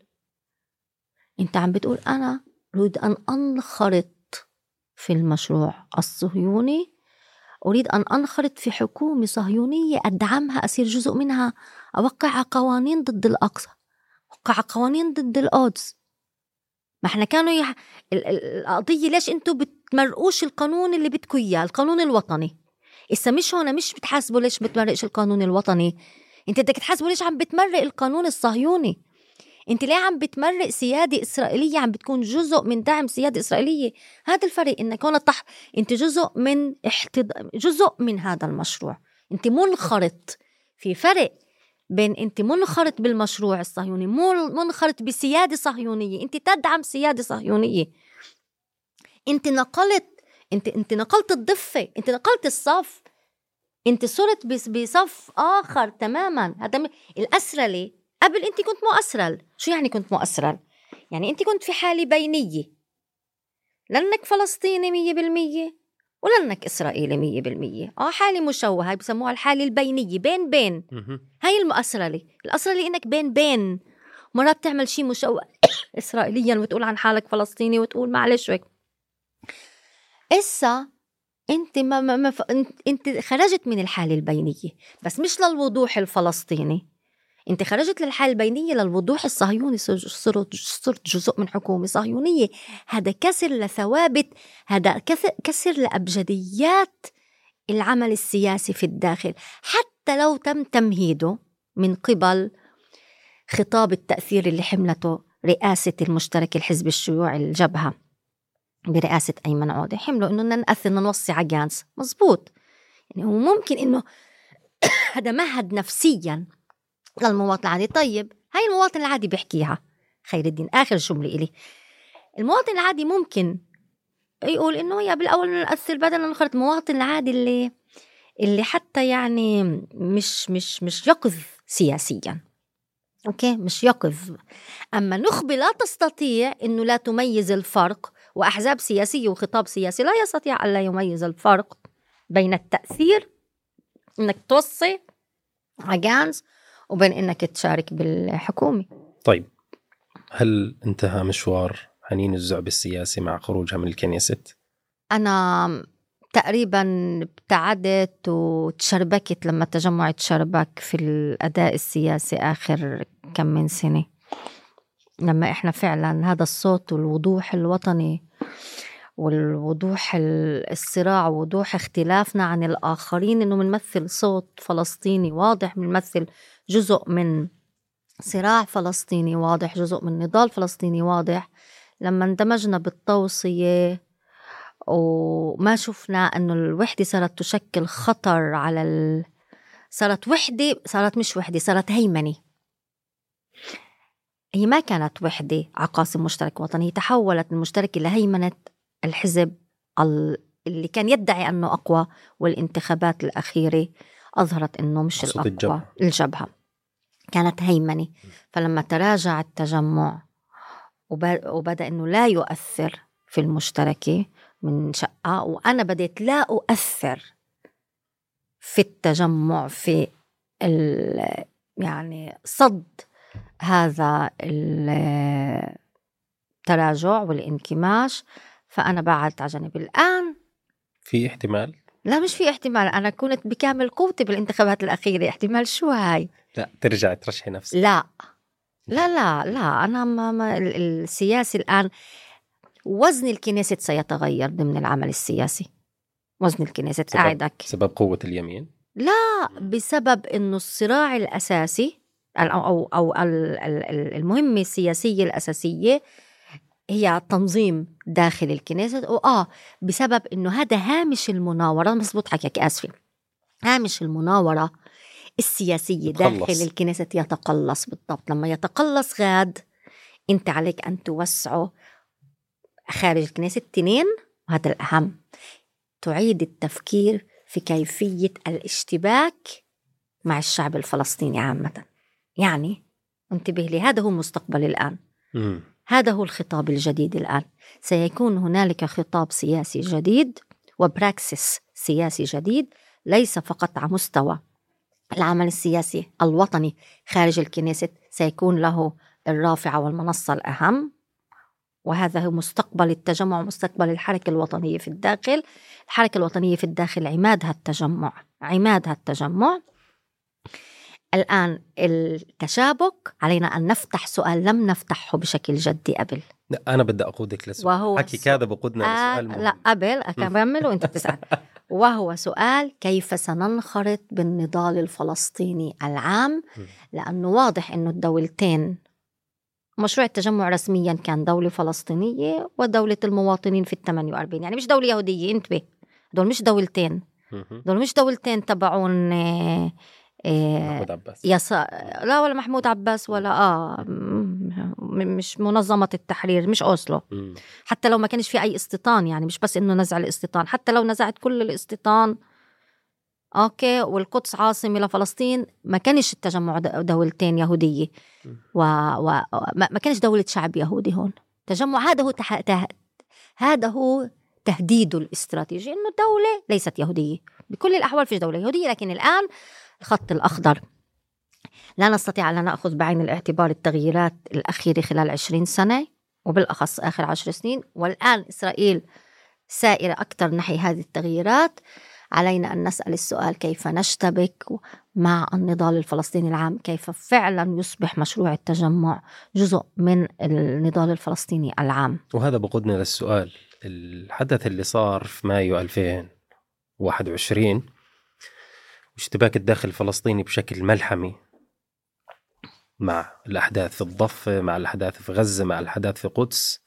انت عم بتقول أنا أريد أن أنخرط في المشروع الصهيوني أريد أن أنخرط في حكومة صهيونية أدعمها أصير جزء منها أوقع قوانين ضد الأقصى أوقع قوانين ضد القدس ما إحنا كانوا يح... ال- ال- القضية ليش أنتم بتمرقوش القانون اللي بدكم إياه القانون الوطني؟ إسا مش هون مش بتحاسبوا ليش بتمرقش القانون الوطني؟ أنت بدك تحاسبوا ليش عم بتمرق القانون الصهيوني؟ انت ليه عم بتمرق سيادة إسرائيلية؟ عم بتكون جزء من دعم سيادة إسرائيلية. هذا الفرق انك هون تح... انت جزء من احتض... جزء من هذا المشروع. انت منخرط في فرق بين انت منخرط بالمشروع الصهيوني منخرط بسيادة صهيونية. انت تدعم سيادة صهيونية. انت نقلت انت انت نقلت الضفة انت نقلت الصف. انت صرت بصف آخر تماما. هذا الاسرله قبل أنت كنت مؤسرل شو يعني كنت مؤسرل يعني أنت كنت في حالة بينية. لانك فلسطيني مية بالمية ولانك إسرائيلي مية بالمية. آه حالة مشوهة. هاي بسموها الحالة البينية. بين بين. هاي المؤسرلة الأسرلة إنك بين بين. مرات بتعمل شيء مشوه. إسرائيليا وتقول عن حالك فلسطيني وتقول معلش هيك إسا أنت ما ما ما ف- أنت خرجت من الحالة البينية. بس مش للوضوح الفلسطيني. أنت خرجت للحالة البينية للوضوح الصهيوني صر- صرت صرت جزء من حكومة صهيونية. هذا كسر لثوابت هذا كسر, لأبجديات العمل السياسي في الداخل. حتى لو تم تمهيده من قبل خطاب التأثير اللي حملته رئاسة المشترك الحزب الشيوعي الجبهة برئاسة أيمن عودة. حملوا إنه بدنا نأثر بدنا نوصي على جانس مزبوط. يعني هو ممكن إنه هذا مهد نفسيا للمواطن العادي طيب هاي المواطن العادي بيحكيها. خير الدين آخر جملة إلي. المواطن العادي ممكن يقول إنه يا بالأول نأثر بدل نخرط المواطن العادي اللي اللي حتى يعني مش مش مش يقظ سياسيا. أوكي؟ مش يقظ. أما نخبه لا تستطيع إنه لا تميز الفرق وأحزاب سياسية وخطاب سياسي لا يستطيع الا يميز الفرق بين التأثير إنك توصي عجانز وبين إنك تشارك بالحكومة طيب هل انتهى مشوار حنين الزعب السياسي مع خروجها من الكنيست؟ أنا تقريبا ابتعدت وتشربكت لما التجمع تشربك في الأداء السياسي آخر كم من سنة لما إحنا فعلا هذا الصوت والوضوح الوطني والوضوح ال- الصراع ووضوح اختلافنا عن الآخرين إنه بنمثل صوت فلسطيني واضح بنمثل جزء من صراع فلسطيني واضح جزء من نضال فلسطيني واضح. لما اندمجنا بالتوصية وما شفنا إنه الوحدة صارت تشكل خطر على ال... صارت وحدة صارت مش وحدة صارت هيمنة. هي ما كانت وحدة عقاصم مشترك وطني تحولت المشتركه لهيمنه الحزب ال- اللي كان يدعي أنه أقوى والانتخابات الأخيرة. أظهرت أنه مش الأقوى. الجبهة. الجبهة. كانت هيمنة. فلما تراجع التجمع وب- وبدأ أنه لا يؤثر في المشتركة من شقة وأنا بديت لا أؤثر في التجمع في ال- يعني صد هذا التراجع والانكماش. فأنا بعدت على جنب. الآن في احتمال؟ لا مش في احتمال. أنا كنت بكامل قوتي بالانتخابات الأخيرة. احتمال شو هاي؟ لا ترجع ترشحي نفسك. لا. لا لا لا. أنا ما, ما ال- السياسي الآن وزن الكنيست سيتغير ضمن العمل السياسي. وزن الكنيست سبب- أعدك بسبب قوة اليمين؟ بسبب إنه الصراع الأساسي أو أو, المهمة السياسية الأساسية هي تنظيم داخل الكنيسة. وآه بسبب إنه هذا هامش المناورة مزبوط حكيك آسفة. هامش المناورة السياسية. داخل الكنيسة يتقلص بالضبط. لما يتقلص غاد أنت عليك أن توسعه خارج الكنيسة. تنين وهذا الأهم تعيد التفكير في كيفية الاشتباك مع الشعب الفلسطيني عامة. يعني انتبه لي هذا هو المستقبل الآن. مم. هذا هو الخطاب الجديد الآن. سيكون هنالك خطاب سياسي جديد وبراكسس سياسي جديد ليس فقط على مستوى العمل السياسي الوطني خارج الكنيسة سيكون له الرافعة والمنصة الأهم. وهذا هو مستقبل التجمع ومستقبل الحركة الوطنية في الداخل. الحركة الوطنية في الداخل عمادها التجمع عمادها التجمع. الآن التشابك علينا أن نفتح سؤال لم نفتحه بشكل جدي قبل. لا أنا بدي أقودك لسؤال. وهو حكي كذا بقودنا آه لسؤال مهم. لا قبل. أكمل وأنت بتسأل. وهو سؤال كيف سننخرط بالنضال الفلسطيني العام؟ لأنه واضح أنه الدولتين مشروع التجمع رسميا كان دولة فلسطينية ودولة المواطنين في ال 48 يعني مش دولة يهودية انتبه. دول مش دولتين. دول مش دولتين تبعون آه، محمود عباس. يس لا ولا محمود عباس ولا آه م- مش منظمة التحرير مش أوسلو. مم. حتى لو ما كانش في أي استيطان يعني مش بس إنه نزع الاستيطان حتى لو نزعت كل الاستيطان أوكي والقدس عاصمة لفلسطين ما كانش التجمع دولتين يهودية. و... و... ما كانش دولة شعب يهودي هون. تجمع هذا هو تح... ته... هذا هو تهديده الاستراتيجي إنه الدولة ليست يهودية. بكل الأحوال فيش دولة يهودية لكن الآن الخط الأخضر. لا نستطيع أن نأخذ بعين الاعتبار التغييرات الأخيرة خلال عشرين سنة وبالأخص آخر عشر سنين. والآن إسرائيل سائرة أكثر نحو هذه التغييرات. علينا أن نسأل السؤال كيف نشتبك مع النضال الفلسطيني العام؟ كيف فعلا يصبح مشروع التجمع جزء من النضال الفلسطيني العام؟ وهذا بقودنا للسؤال الحدث اللي صار في مايو 2021 واشتباك الداخل الفلسطيني بشكل ملحمي مع الأحداث في الضفة مع الأحداث في غزة مع الأحداث في قدس.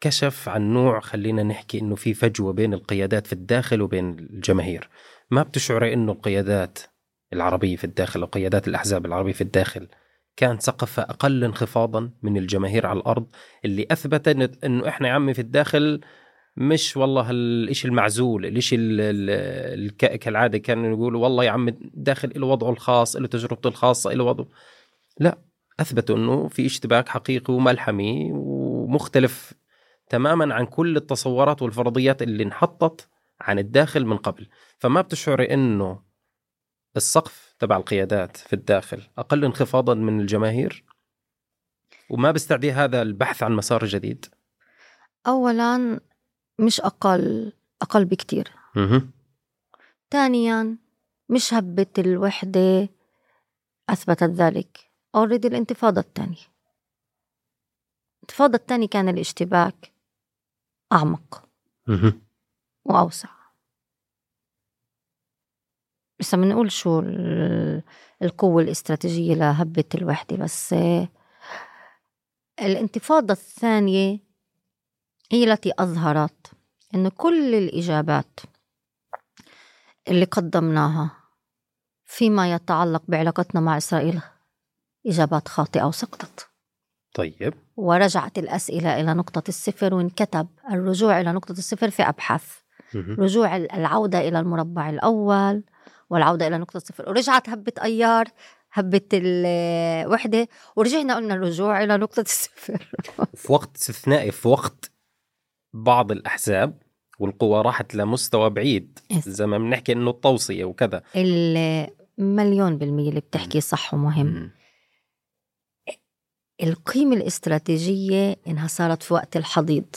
كشف عن نوع خلينا نحكي إنه في فجوة بين القيادات في الداخل وبين الجماهير. ما بتشعري إنه القيادات العربية في الداخل أو قيادات الأحزاب العربية في الداخل كان سقفها أقل انخفاضا من الجماهير على الأرض؟ اللي أثبت إن- إنه إحنا يا عمي في الداخل مش والله الإشي المعزول الإشي ال- ال- الك- كالعادة كانوا يقولوا والله يا عم الداخل له وضعه الخاص له تجربته الخاصة له وضعه. لا أثبتوا إنه في اشتباك حقيقي وملحمي ومختلف تماما عن كل التصورات والفرضيات اللي انحطت عن الداخل من قبل. فما بتشعري إنه السقف تبع القيادات في الداخل أقل انخفاضا من الجماهير؟ وما بيستعدي هذا البحث عن مسار جديد؟ أولا مش أقل أقل بكتير. ثانيا مش هبة الوحدة أثبتت ذلك أوريدي الانتفاضة الثانية الانتفاضة الثانية كان الاشتباك أعمق. وأوسع بس بنقول شو ال- القوة الاستراتيجية لهبة الوحدة بس آه، الانتفاضة الثانية هي التي أظهرت إنه كل الإجابات اللي قدمناها فيما يتعلق بعلاقتنا مع إسرائيل إجابات خاطئة وسقطت. طيب. ورجعت الأسئلة إلى نقطة الصفر وانكتب الرجوع إلى نقطة الصفر في أبحاث. رجوع ال- العودة إلى المربع الأول والعودة إلى نقطة صفر ورجعت هبة أيار هبة الوحدة ورجعنا قلنا الرجوع إلى نقطة الصفر. في وقت استثنائي في وقت بعض الأحزاب والقوى راحت لمستوى بعيد. زي ما بنحكي إنه التوصية وكذا المليون بالمية اللي بتحكي صح ومهم. القيمة الاستراتيجية إنها صارت في وقت الحضيض.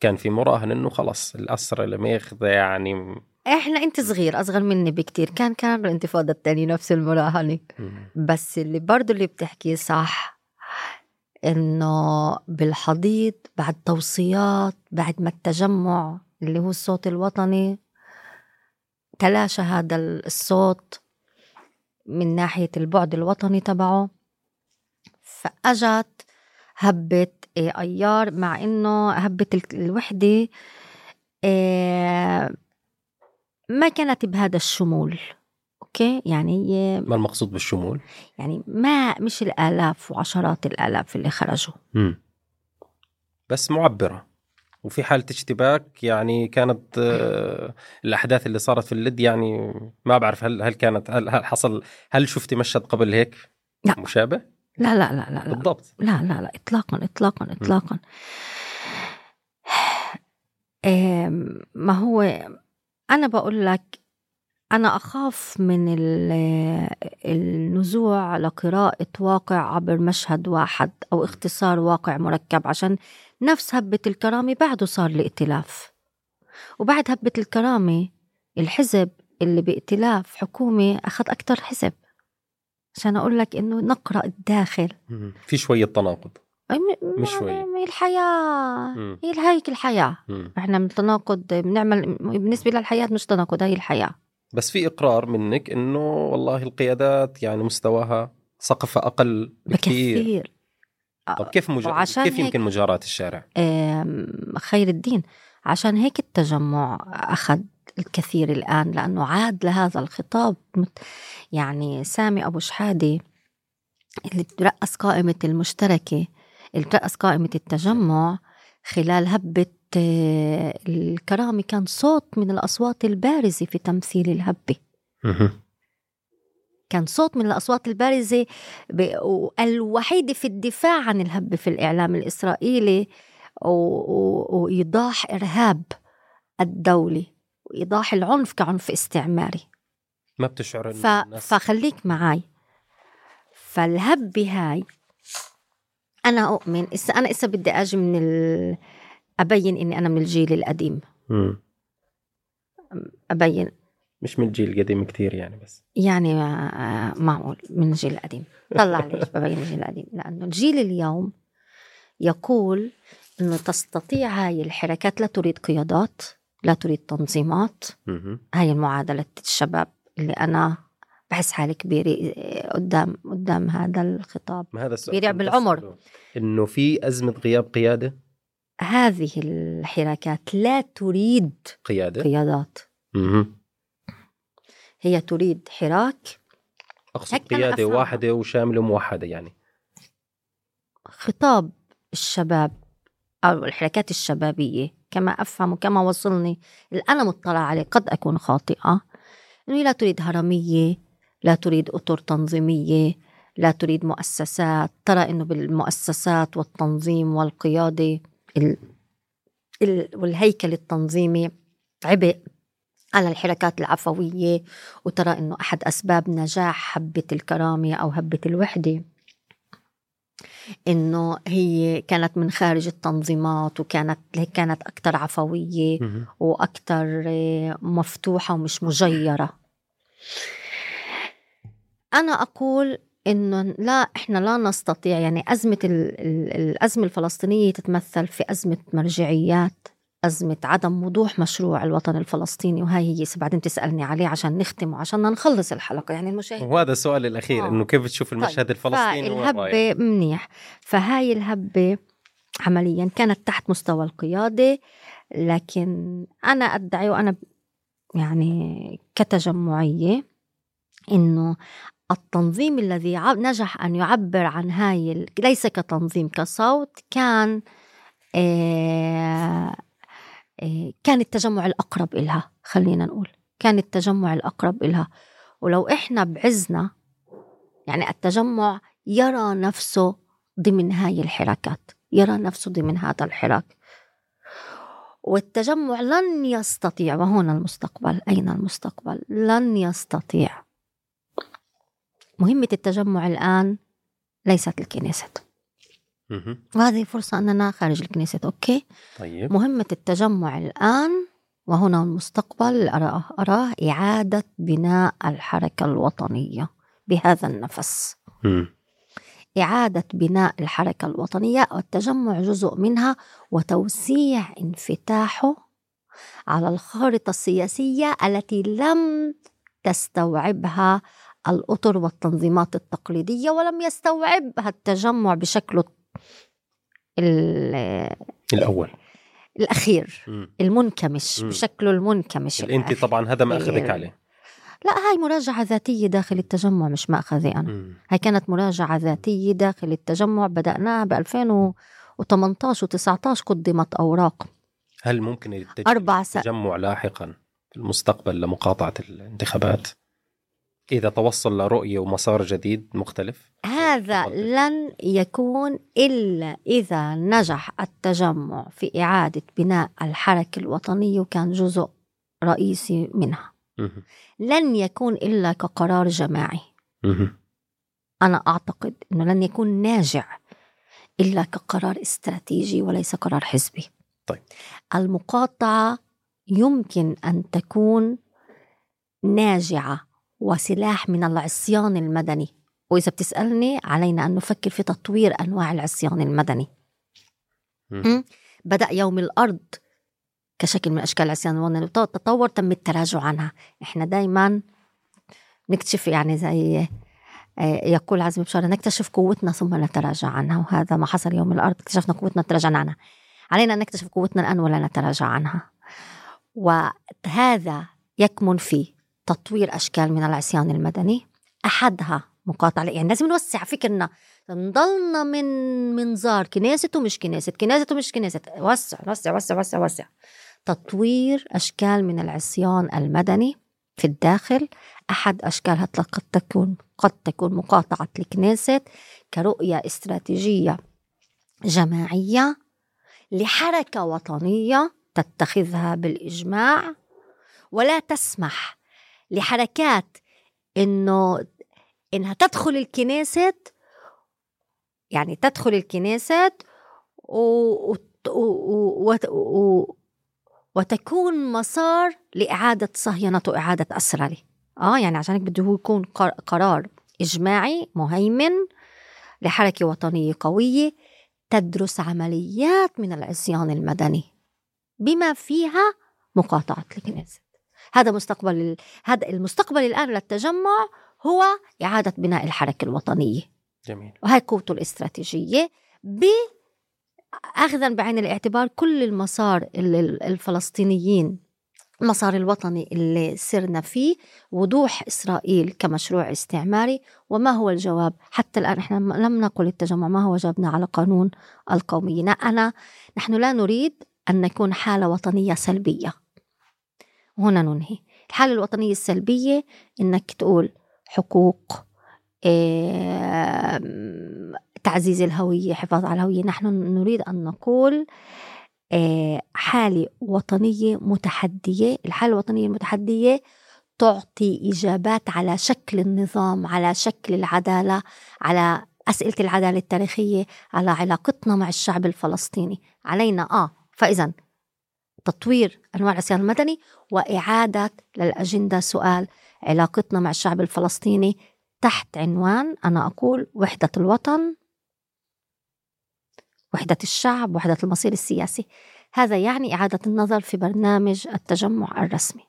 كان في مراهن إنه خلص الأسرة اللي ماخذة يعني إحنا أنت صغير أصغر مني بكتير كان كان بالانتفاضة الثانية نفس المراهنة مم. بس اللي برضو اللي بتحكيه صح إنه بالحضيض بعد توصيات بعد ما التجمع اللي هو الصوت الوطني تلاشى هذا الصوت من ناحية البعد الوطني تبعه. فأجت هبة أيار مع إنه هبة ال- الوحدة إيه، ما كانت بهذا الشمول. أوكي يعني هي ما المقصود بالشمول؟ يعني ما مش الآلاف وعشرات الآلاف اللي خرجوا مم. بس معبرة وفي حالة اشتباك يعني كانت آه، الأحداث اللي صارت في اللد يعني ما بعرف هل هل كانت هل, هل حصل هل شفتي مشهد قبل هيك لا. مشابه؟ لا لا لا لا لا بالضبط لا لا لا إطلاقا إطلاقا إطلاقا آم، ما هو أنا بقول لك أنا أخاف من ال- النزوع لقراءة واقع عبر مشهد واحد أو اختصار واقع مركب عشان نفس هبة الكرامة بعده صار الائتلاف وبعد هبة الكرامة الحزب اللي بائتلاف حكومة أخذ أكتر حزب عشان أقول لك إنه نقرأ الداخل. في شوية تناقض مش م- شوي. م- الحياة. هي هيك الحياة مم. إحنا بنتناقض بنعمل بالنسبة للحياة مش تناقض هي الحياة بس في إقرار منك إنه والله القيادات يعني مستواها سقفها أقل بكثير. بكثير. طب كيف مج... وعشان كيف يمكن مجاراة الشارع؟ خير الدين عشان هيك التجمع أخذ الكثير الآن لأنه عاد لهذا الخطاب. يعني سامي أبو شحادة اللي ترأس قائمة المشتركة اللي ترأس قائمة التجمع خلال هبة آه، الكرامة كان صوت من الأصوات البارزة في تمثيل الهبة. كان صوت من الأصوات البارزة والوحيدة في الدفاع عن الهبة في الإعلام الإسرائيلي وإيضاح إرهاب الدولة وإيضاح العنف كعنف استعماري. ما بتشعر ف... الناس؟ فخليك معي فالهبة هاي أنا أؤمن إسا أنا إسا بدي أجي من ال... أبين إني أنا من الجيل القديم. مم. أبين. مش من الجيل القديم كثير يعني بس. يعني آه، معقول من الجيل القديم. طلع ليش ببين الجيل القديم؟ لأنه الجيل اليوم يقول أنه تستطيع هاي الحركات لا تريد قيادات لا تريد تنظيمات. هاي المعادلة الشباب اللي أنا بحس حالي كبيرة آه، قدام قدام هذا الخطاب. ما هذا السؤال. بالعمر. إنه في أزمة غياب قيادة؟ هذه الحركات لا تريد قيادة. قيادات. مهم. هي تريد حراك. قيادة أفهمها. واحدة وشامله موحدة يعني. خطاب الشباب أو الحركات الشبابية كما أفهم وكما وصلني اللي أنا مطلع عليه قد أكون خاطئة أنه لا تريد هرمية لا تريد أطر تنظيمية لا تريد مؤسسات. ترى أنه بالمؤسسات والتنظيم والقيادة ال... ال... والهيكل التنظيمي عبء على الحركات العفوية وترى أنه أحد أسباب نجاح حبة الكرامة أو هبة الوحدة إنه هي كانت من خارج التنظيمات وكانت كانت أكثر عفوية. وأكثر آه، مفتوحة ومش مجيرة أنا أقول إنه لا إحنا لا نستطيع يعني أزمة ال- ال- الأزمة الفلسطينية تتمثل في أزمة مرجعيات أزمة عدم وضوح مشروع الوطن الفلسطيني وهي هي بعدين تسألني عليه عشان نختم وعشان نخلص الحلقة يعني المشاهد وهذا السؤال الأخير آه. إنه كيف تشوف المشهد الفلسطيني وين رايح؟ فالهبة منيح فهاي الهبة عمليا كانت تحت مستوى القيادة لكن أنا أدعي وأنا يعني كتجمعية إنه التنظيم الذي نجح أن يعبر عن هاي ليس كتنظيم كصوت كان آه، إيه، كان التجمع الأقرب إلها خلينا نقول. كان التجمع الأقرب إلها. ولو إحنا بعزنا يعني التجمع يرى نفسه ضمن هاي الحركات يرى نفسه ضمن هذا الحراك. والتجمع لن يستطيع وهنا المستقبل أين المستقبل؟ لن يستطيع. مهمة التجمع الآن ليست الكنيسة. وهذه فرصة أننا خارج الكنيسة أوكي؟ طيب. مهمة التجمع الآن وهنا المستقبل أراه, أراه إعادة بناء الحركة الوطنية بهذا النفس. إعادة بناء الحركة الوطنية والتجمع جزء منها وتوسيع انفتاحه على الخارطة السياسية التي لم تستوعبها الأطر والتنظيمات التقليدية ولم يستوعبها التجمع بشكله الأول الأخير مم. المنكمش مم. بشكله المنكمش أنت طبعا هذا ما أخذك ال- عليه لا هاي مراجعة ذاتية داخل التجمع مش مأخذي أنا مم. هاي كانت مراجعة ذاتية داخل التجمع بدأناها ب 2018 و19 قدمت أوراق هل ممكن يتجه أربع س... التجمع لاحقا في المستقبل لمقاطعة الانتخابات إذا توصل لرؤية ومسار جديد مختلف هذا. لن يكون إلا إذا نجح التجمع في إعادة بناء الحركة الوطنية وكان جزء رئيسي منها. لن يكون إلا كقرار جماعي. أنا أعتقد أنه لن يكون ناجع إلا كقرار استراتيجي وليس قرار حزبي طيب. المقاطعة يمكن أن تكون ناجعة وسلاح من العصيان المدني. وإذا بتسألني علينا أن نفكر في تطوير أنواع العصيان المدني. مهم. بدأ يوم الأرض كشكل من أشكال العصيان المدني. تطور تم التراجع عنها. إحنا دايما نكتشف يعني زي آه، يقول عزمي بشارة نكتشف قوتنا ثم نتراجع عنها. وهذا ما حصل يوم الأرض اكتشفنا قوتنا تراجعنا عنها. علينا أن نكتشف قوتنا الآن ولا نتراجع عنها. وهذا يكمن في تطوير أشكال من العصيان المدني. أحدها مقاطعة يعني لازم نوسع فكرنا. نضلنا من منظار كنيسة ومش كنيسة كنيسة ومش كنيسة. وسع وسع وسع وسع وسع. تطوير أشكال من العصيان المدني في الداخل. أحد أشكالها قد تكون قد تكون مقاطعة الكنيسة كرؤية استراتيجية جماعية لحركة وطنية تتخذها بالإجماع ولا تسمح لحركات إنه إنها تدخل الكنيسة يعني تدخل الكنيسة و... و... و... و... وتكون مسار لإعادة صهيونة وإعادة أسراره آه يعني عشان هيك بده يكون قر- قرار إجماعي مهيمن لحركة وطنية قوية تدرس عمليات من العصيان المدني. بما فيها مقاطعة الكنيسة هذا مستقبل ال- هذا المستقبل الآن للتجمع هو إعادة بناء الحركة الوطنية. جميل. وهي قوته الاستراتيجية ب أخذا بعين الاعتبار كل المسار الفلسطينيين المسار الوطني اللي سرنا فيه وضوح إسرائيل كمشروع استعماري. وما هو الجواب؟ حتى الآن إحنا لم نقل التجمع ما هو جوابنا على قانون القومية نا- أنا نحن لا نريد أن نكون حالة وطنية سلبية. هنا ننهي. الحالة الوطنية السلبية إنك تقول حقوق آم، تعزيز الهوية حفاظ على الهوية. نحن نريد أن نقول آه، حالة وطنية متحدية. الحالة الوطنية المتحدية تعطي إجابات على شكل النظام على شكل العدالة على أسئلة العدالة التاريخية على علاقتنا مع الشعب الفلسطيني. علينا آه فإذا تطوير أنواع العصيان المدني وإعادة للأجندة سؤال علاقتنا مع الشعب الفلسطيني تحت عنوان أنا أقول وحدة الوطن وحدة الشعب وحدة المصير السياسي. هذا يعني إعادة النظر في برنامج التجمع الرسمي.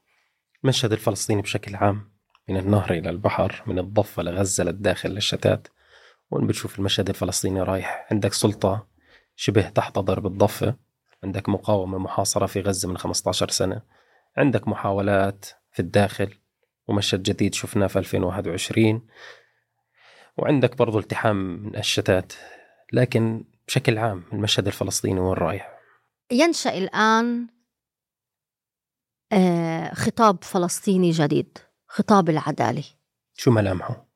المشهد الفلسطيني بشكل عام من النهر إلى البحر من الضفة لغزة للداخل للشتات. وين بتشوف المشهد الفلسطيني رايح؟ عندك سلطة شبه تحت ضرب الضفة عندك مقاومة محاصرة في غزة من 15 سنة عندك محاولات في الداخل ومشهد جديد شفناه في 2021 وعندك برضو التحام من الشتات لكن بشكل عام المشهد الفلسطيني وين رايح؟ ينشأ الآن آه، خطاب فلسطيني جديد خطاب العدالة شو ملامحه؟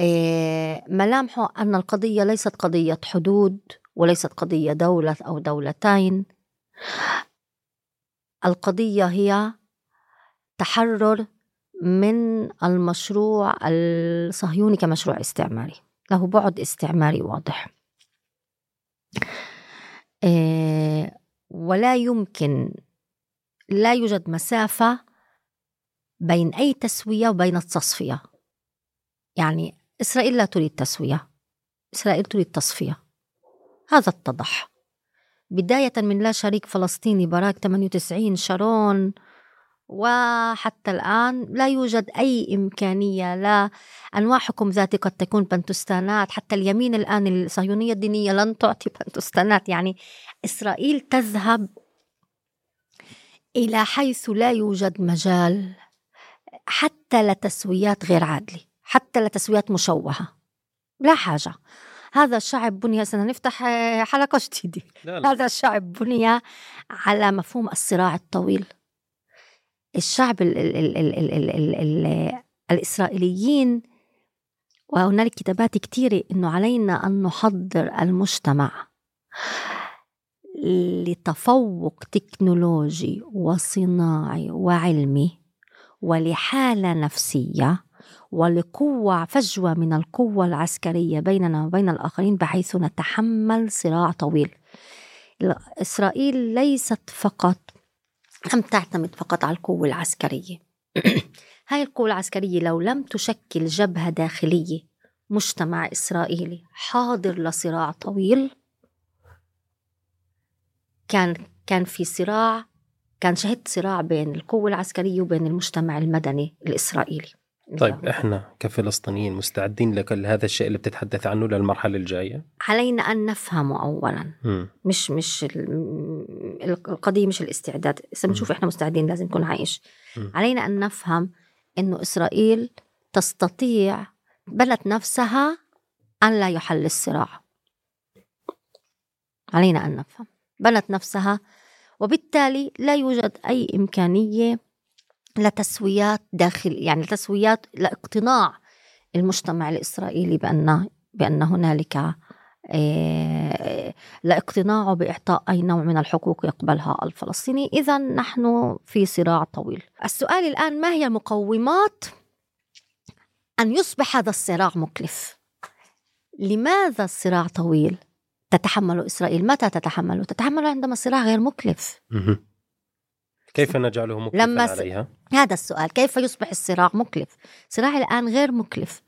آه، ملامحه أن القضية ليست قضية حدود وليست قضية دولة أو دولتين. القضية هي تحرر من المشروع الصهيوني كمشروع استعماري. له بعد استعماري واضح. آه، ولا يمكن لا يوجد مسافة بين أي تسوية وبين التصفية. يعني إسرائيل لا تريد تسوية. إسرائيل تريد تصفية. هذا اتضح. بداية من لا شريك فلسطيني باراك 98 شارون وحتى الآن لا يوجد أي إمكانية لا أنواع حكم ذاتي قد تكون بنتستانات. حتى اليمين الآن الصهيونية الدينية لن تعطي بنتستانات. يعني إسرائيل تذهب إلى حيث لا يوجد مجال حتى لتسويات غير عادلة حتى لتسويات مشوهة. لا حاجة. هذا الشعب بني سنفتح حلقة جديدة. لا لا. هذا الشعب بني على مفهوم الصراع الطويل. الشعب ال ال ال ال ال ال ال الإسرائيليين وهنالك كتابات كثيرة إنه علينا أن نحضر المجتمع لتفوق تكنولوجي وصناعي وعلمي ولحالة نفسية. ولقوة فجوة من القوة العسكرية بيننا وبين الآخرين بحيث نتحمل صراع طويل. إسرائيل ليست فقط لم تعتمد فقط على القوة العسكرية. هاي القوة العسكرية لو لم تشكل جبهة داخلية مجتمع إسرائيلي حاضر لصراع طويل كان كان في صراع كان شهدت صراع بين القوة العسكرية وبين المجتمع المدني الإسرائيلي. طيب إحنا كفلسطينيين مستعدين لكل هذا الشيء اللي بتتحدث عنه للمرحلة الجاية؟ علينا أن نفهمه اولا م. مش مش القضية مش الاستعداد، بنشوف إحنا مستعدين لازم نكون عايش. م. علينا أن نفهم إنه إسرائيل تستطيع بنت نفسها أن لا يحل الصراع. علينا أن نفهم بنت نفسها وبالتالي لا يوجد أي إمكانية لتسويات داخل يعني تسويات لاقتناع المجتمع الإسرائيلي بأن بأن هنالك آه، لاقتناعه بإعطاء أي نوع من الحقوق يقبلها الفلسطيني. إذا نحن في صراع طويل. السؤال الآن ما هي مقومات أن يصبح هذا الصراع مكلف؟ لماذا الصراع طويل تتحمل إسرائيل؟ متى تتحمله؟ تتحمله عندما الصراع غير مكلف. كيف نجعله مكلفا لما س... عليها؟ هذا السؤال كيف يصبح الصراع مكلف؟ صراع الآن غير مكلف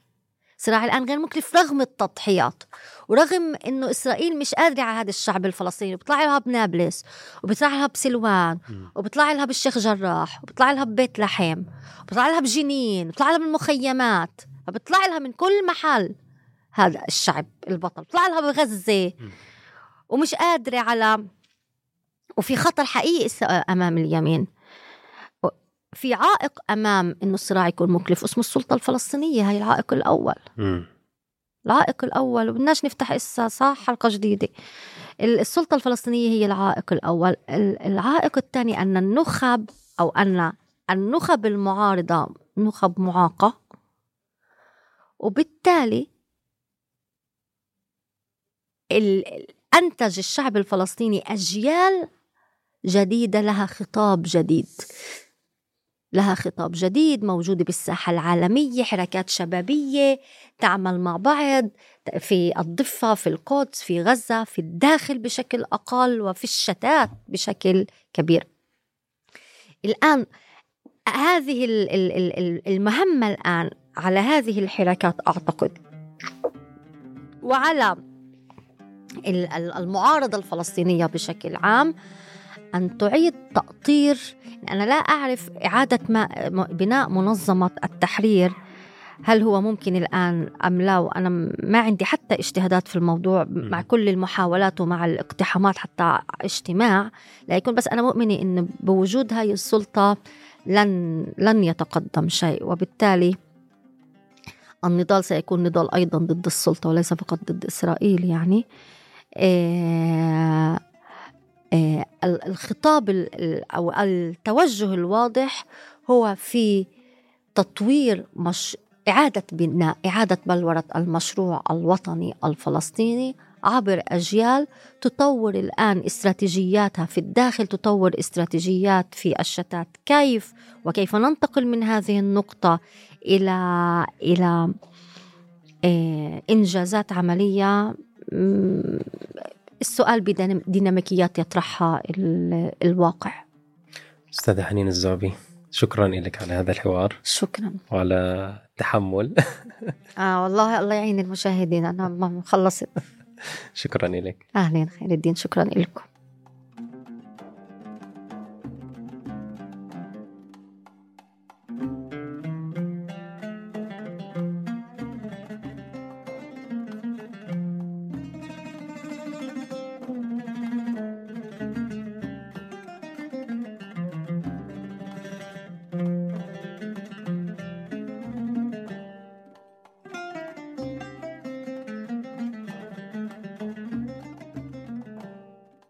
صراع الآن غير مكلف رغم التضحيات ورغم إنه إسرائيل مش قادرة على هذا الشعب الفلسطيني بيطلع لها بنابلس وبيطلع لها بسلوان وبيطلع لها بالشيخ جراح وبيطلع لها ببيت لحم وبيطلع لها بجنين وبيطلع لها بالمخيمات فبيطلع لها من كل محل هذا الشعب البطل بيطلع لها بغزة ومش قادرة على وفي خطر حقيقي أمام اليمين. في عائق أمام إنه الصراع يكون مكلف اسمه السلطة الفلسطينية هي العائق الأول. م. العائق الأول وبدناش نفتح اسا صح حلقة جديدة. السلطة الفلسطينية هي العائق الأول. العائق الثاني أن النخب أو أن النخب المعارضة نخب معاقة. وبالتالي أنتج الشعب الفلسطيني أجيال جديدة لها خطاب جديد. لها خطاب جديد موجودة بالساحة العالمية حركات شبابية تعمل مع بعض في الضفة في القدس في غزة في الداخل بشكل أقل وفي الشتات بشكل كبير. الآن هذه المهمة الآن على هذه الحركات أعتقد. وعلى المعارضة الفلسطينية بشكل عام أن تعيد تأطير أنا لا أعرف إعادة ما بناء منظمة التحرير هل هو ممكن الآن أم لا؟ وأنا ما عندي حتى اجتهادات في الموضوع مع كل المحاولات ومع الاقتحامات حتى اجتماع. لا يكون بس أنا مؤمنة أن بوجود هاي السلطة لن لن يتقدم شيء. وبالتالي النضال سيكون نضال أيضا ضد السلطة وليس فقط ضد إسرائيل يعني. إيه الخطاب أو التوجه الواضح هو في تطوير مش إعادة بناء إعادة بلورة المشروع الوطني الفلسطيني عبر أجيال تطور الآن استراتيجياتها في الداخل تطور استراتيجيات في الشتات. كيف وكيف ننتقل من هذه النقطة إلى إلى آه، إنجازات عملية؟ السؤال بديناميكيات يطرحها الواقع. أستاذة حنين الزعبي شكرا لك على هذا الحوار. شكرا. وعلى التحمل. آه والله الله يعين المشاهدين. أنا خلصت. شكرا لك. أهلا خير الدين. شكرا لكم.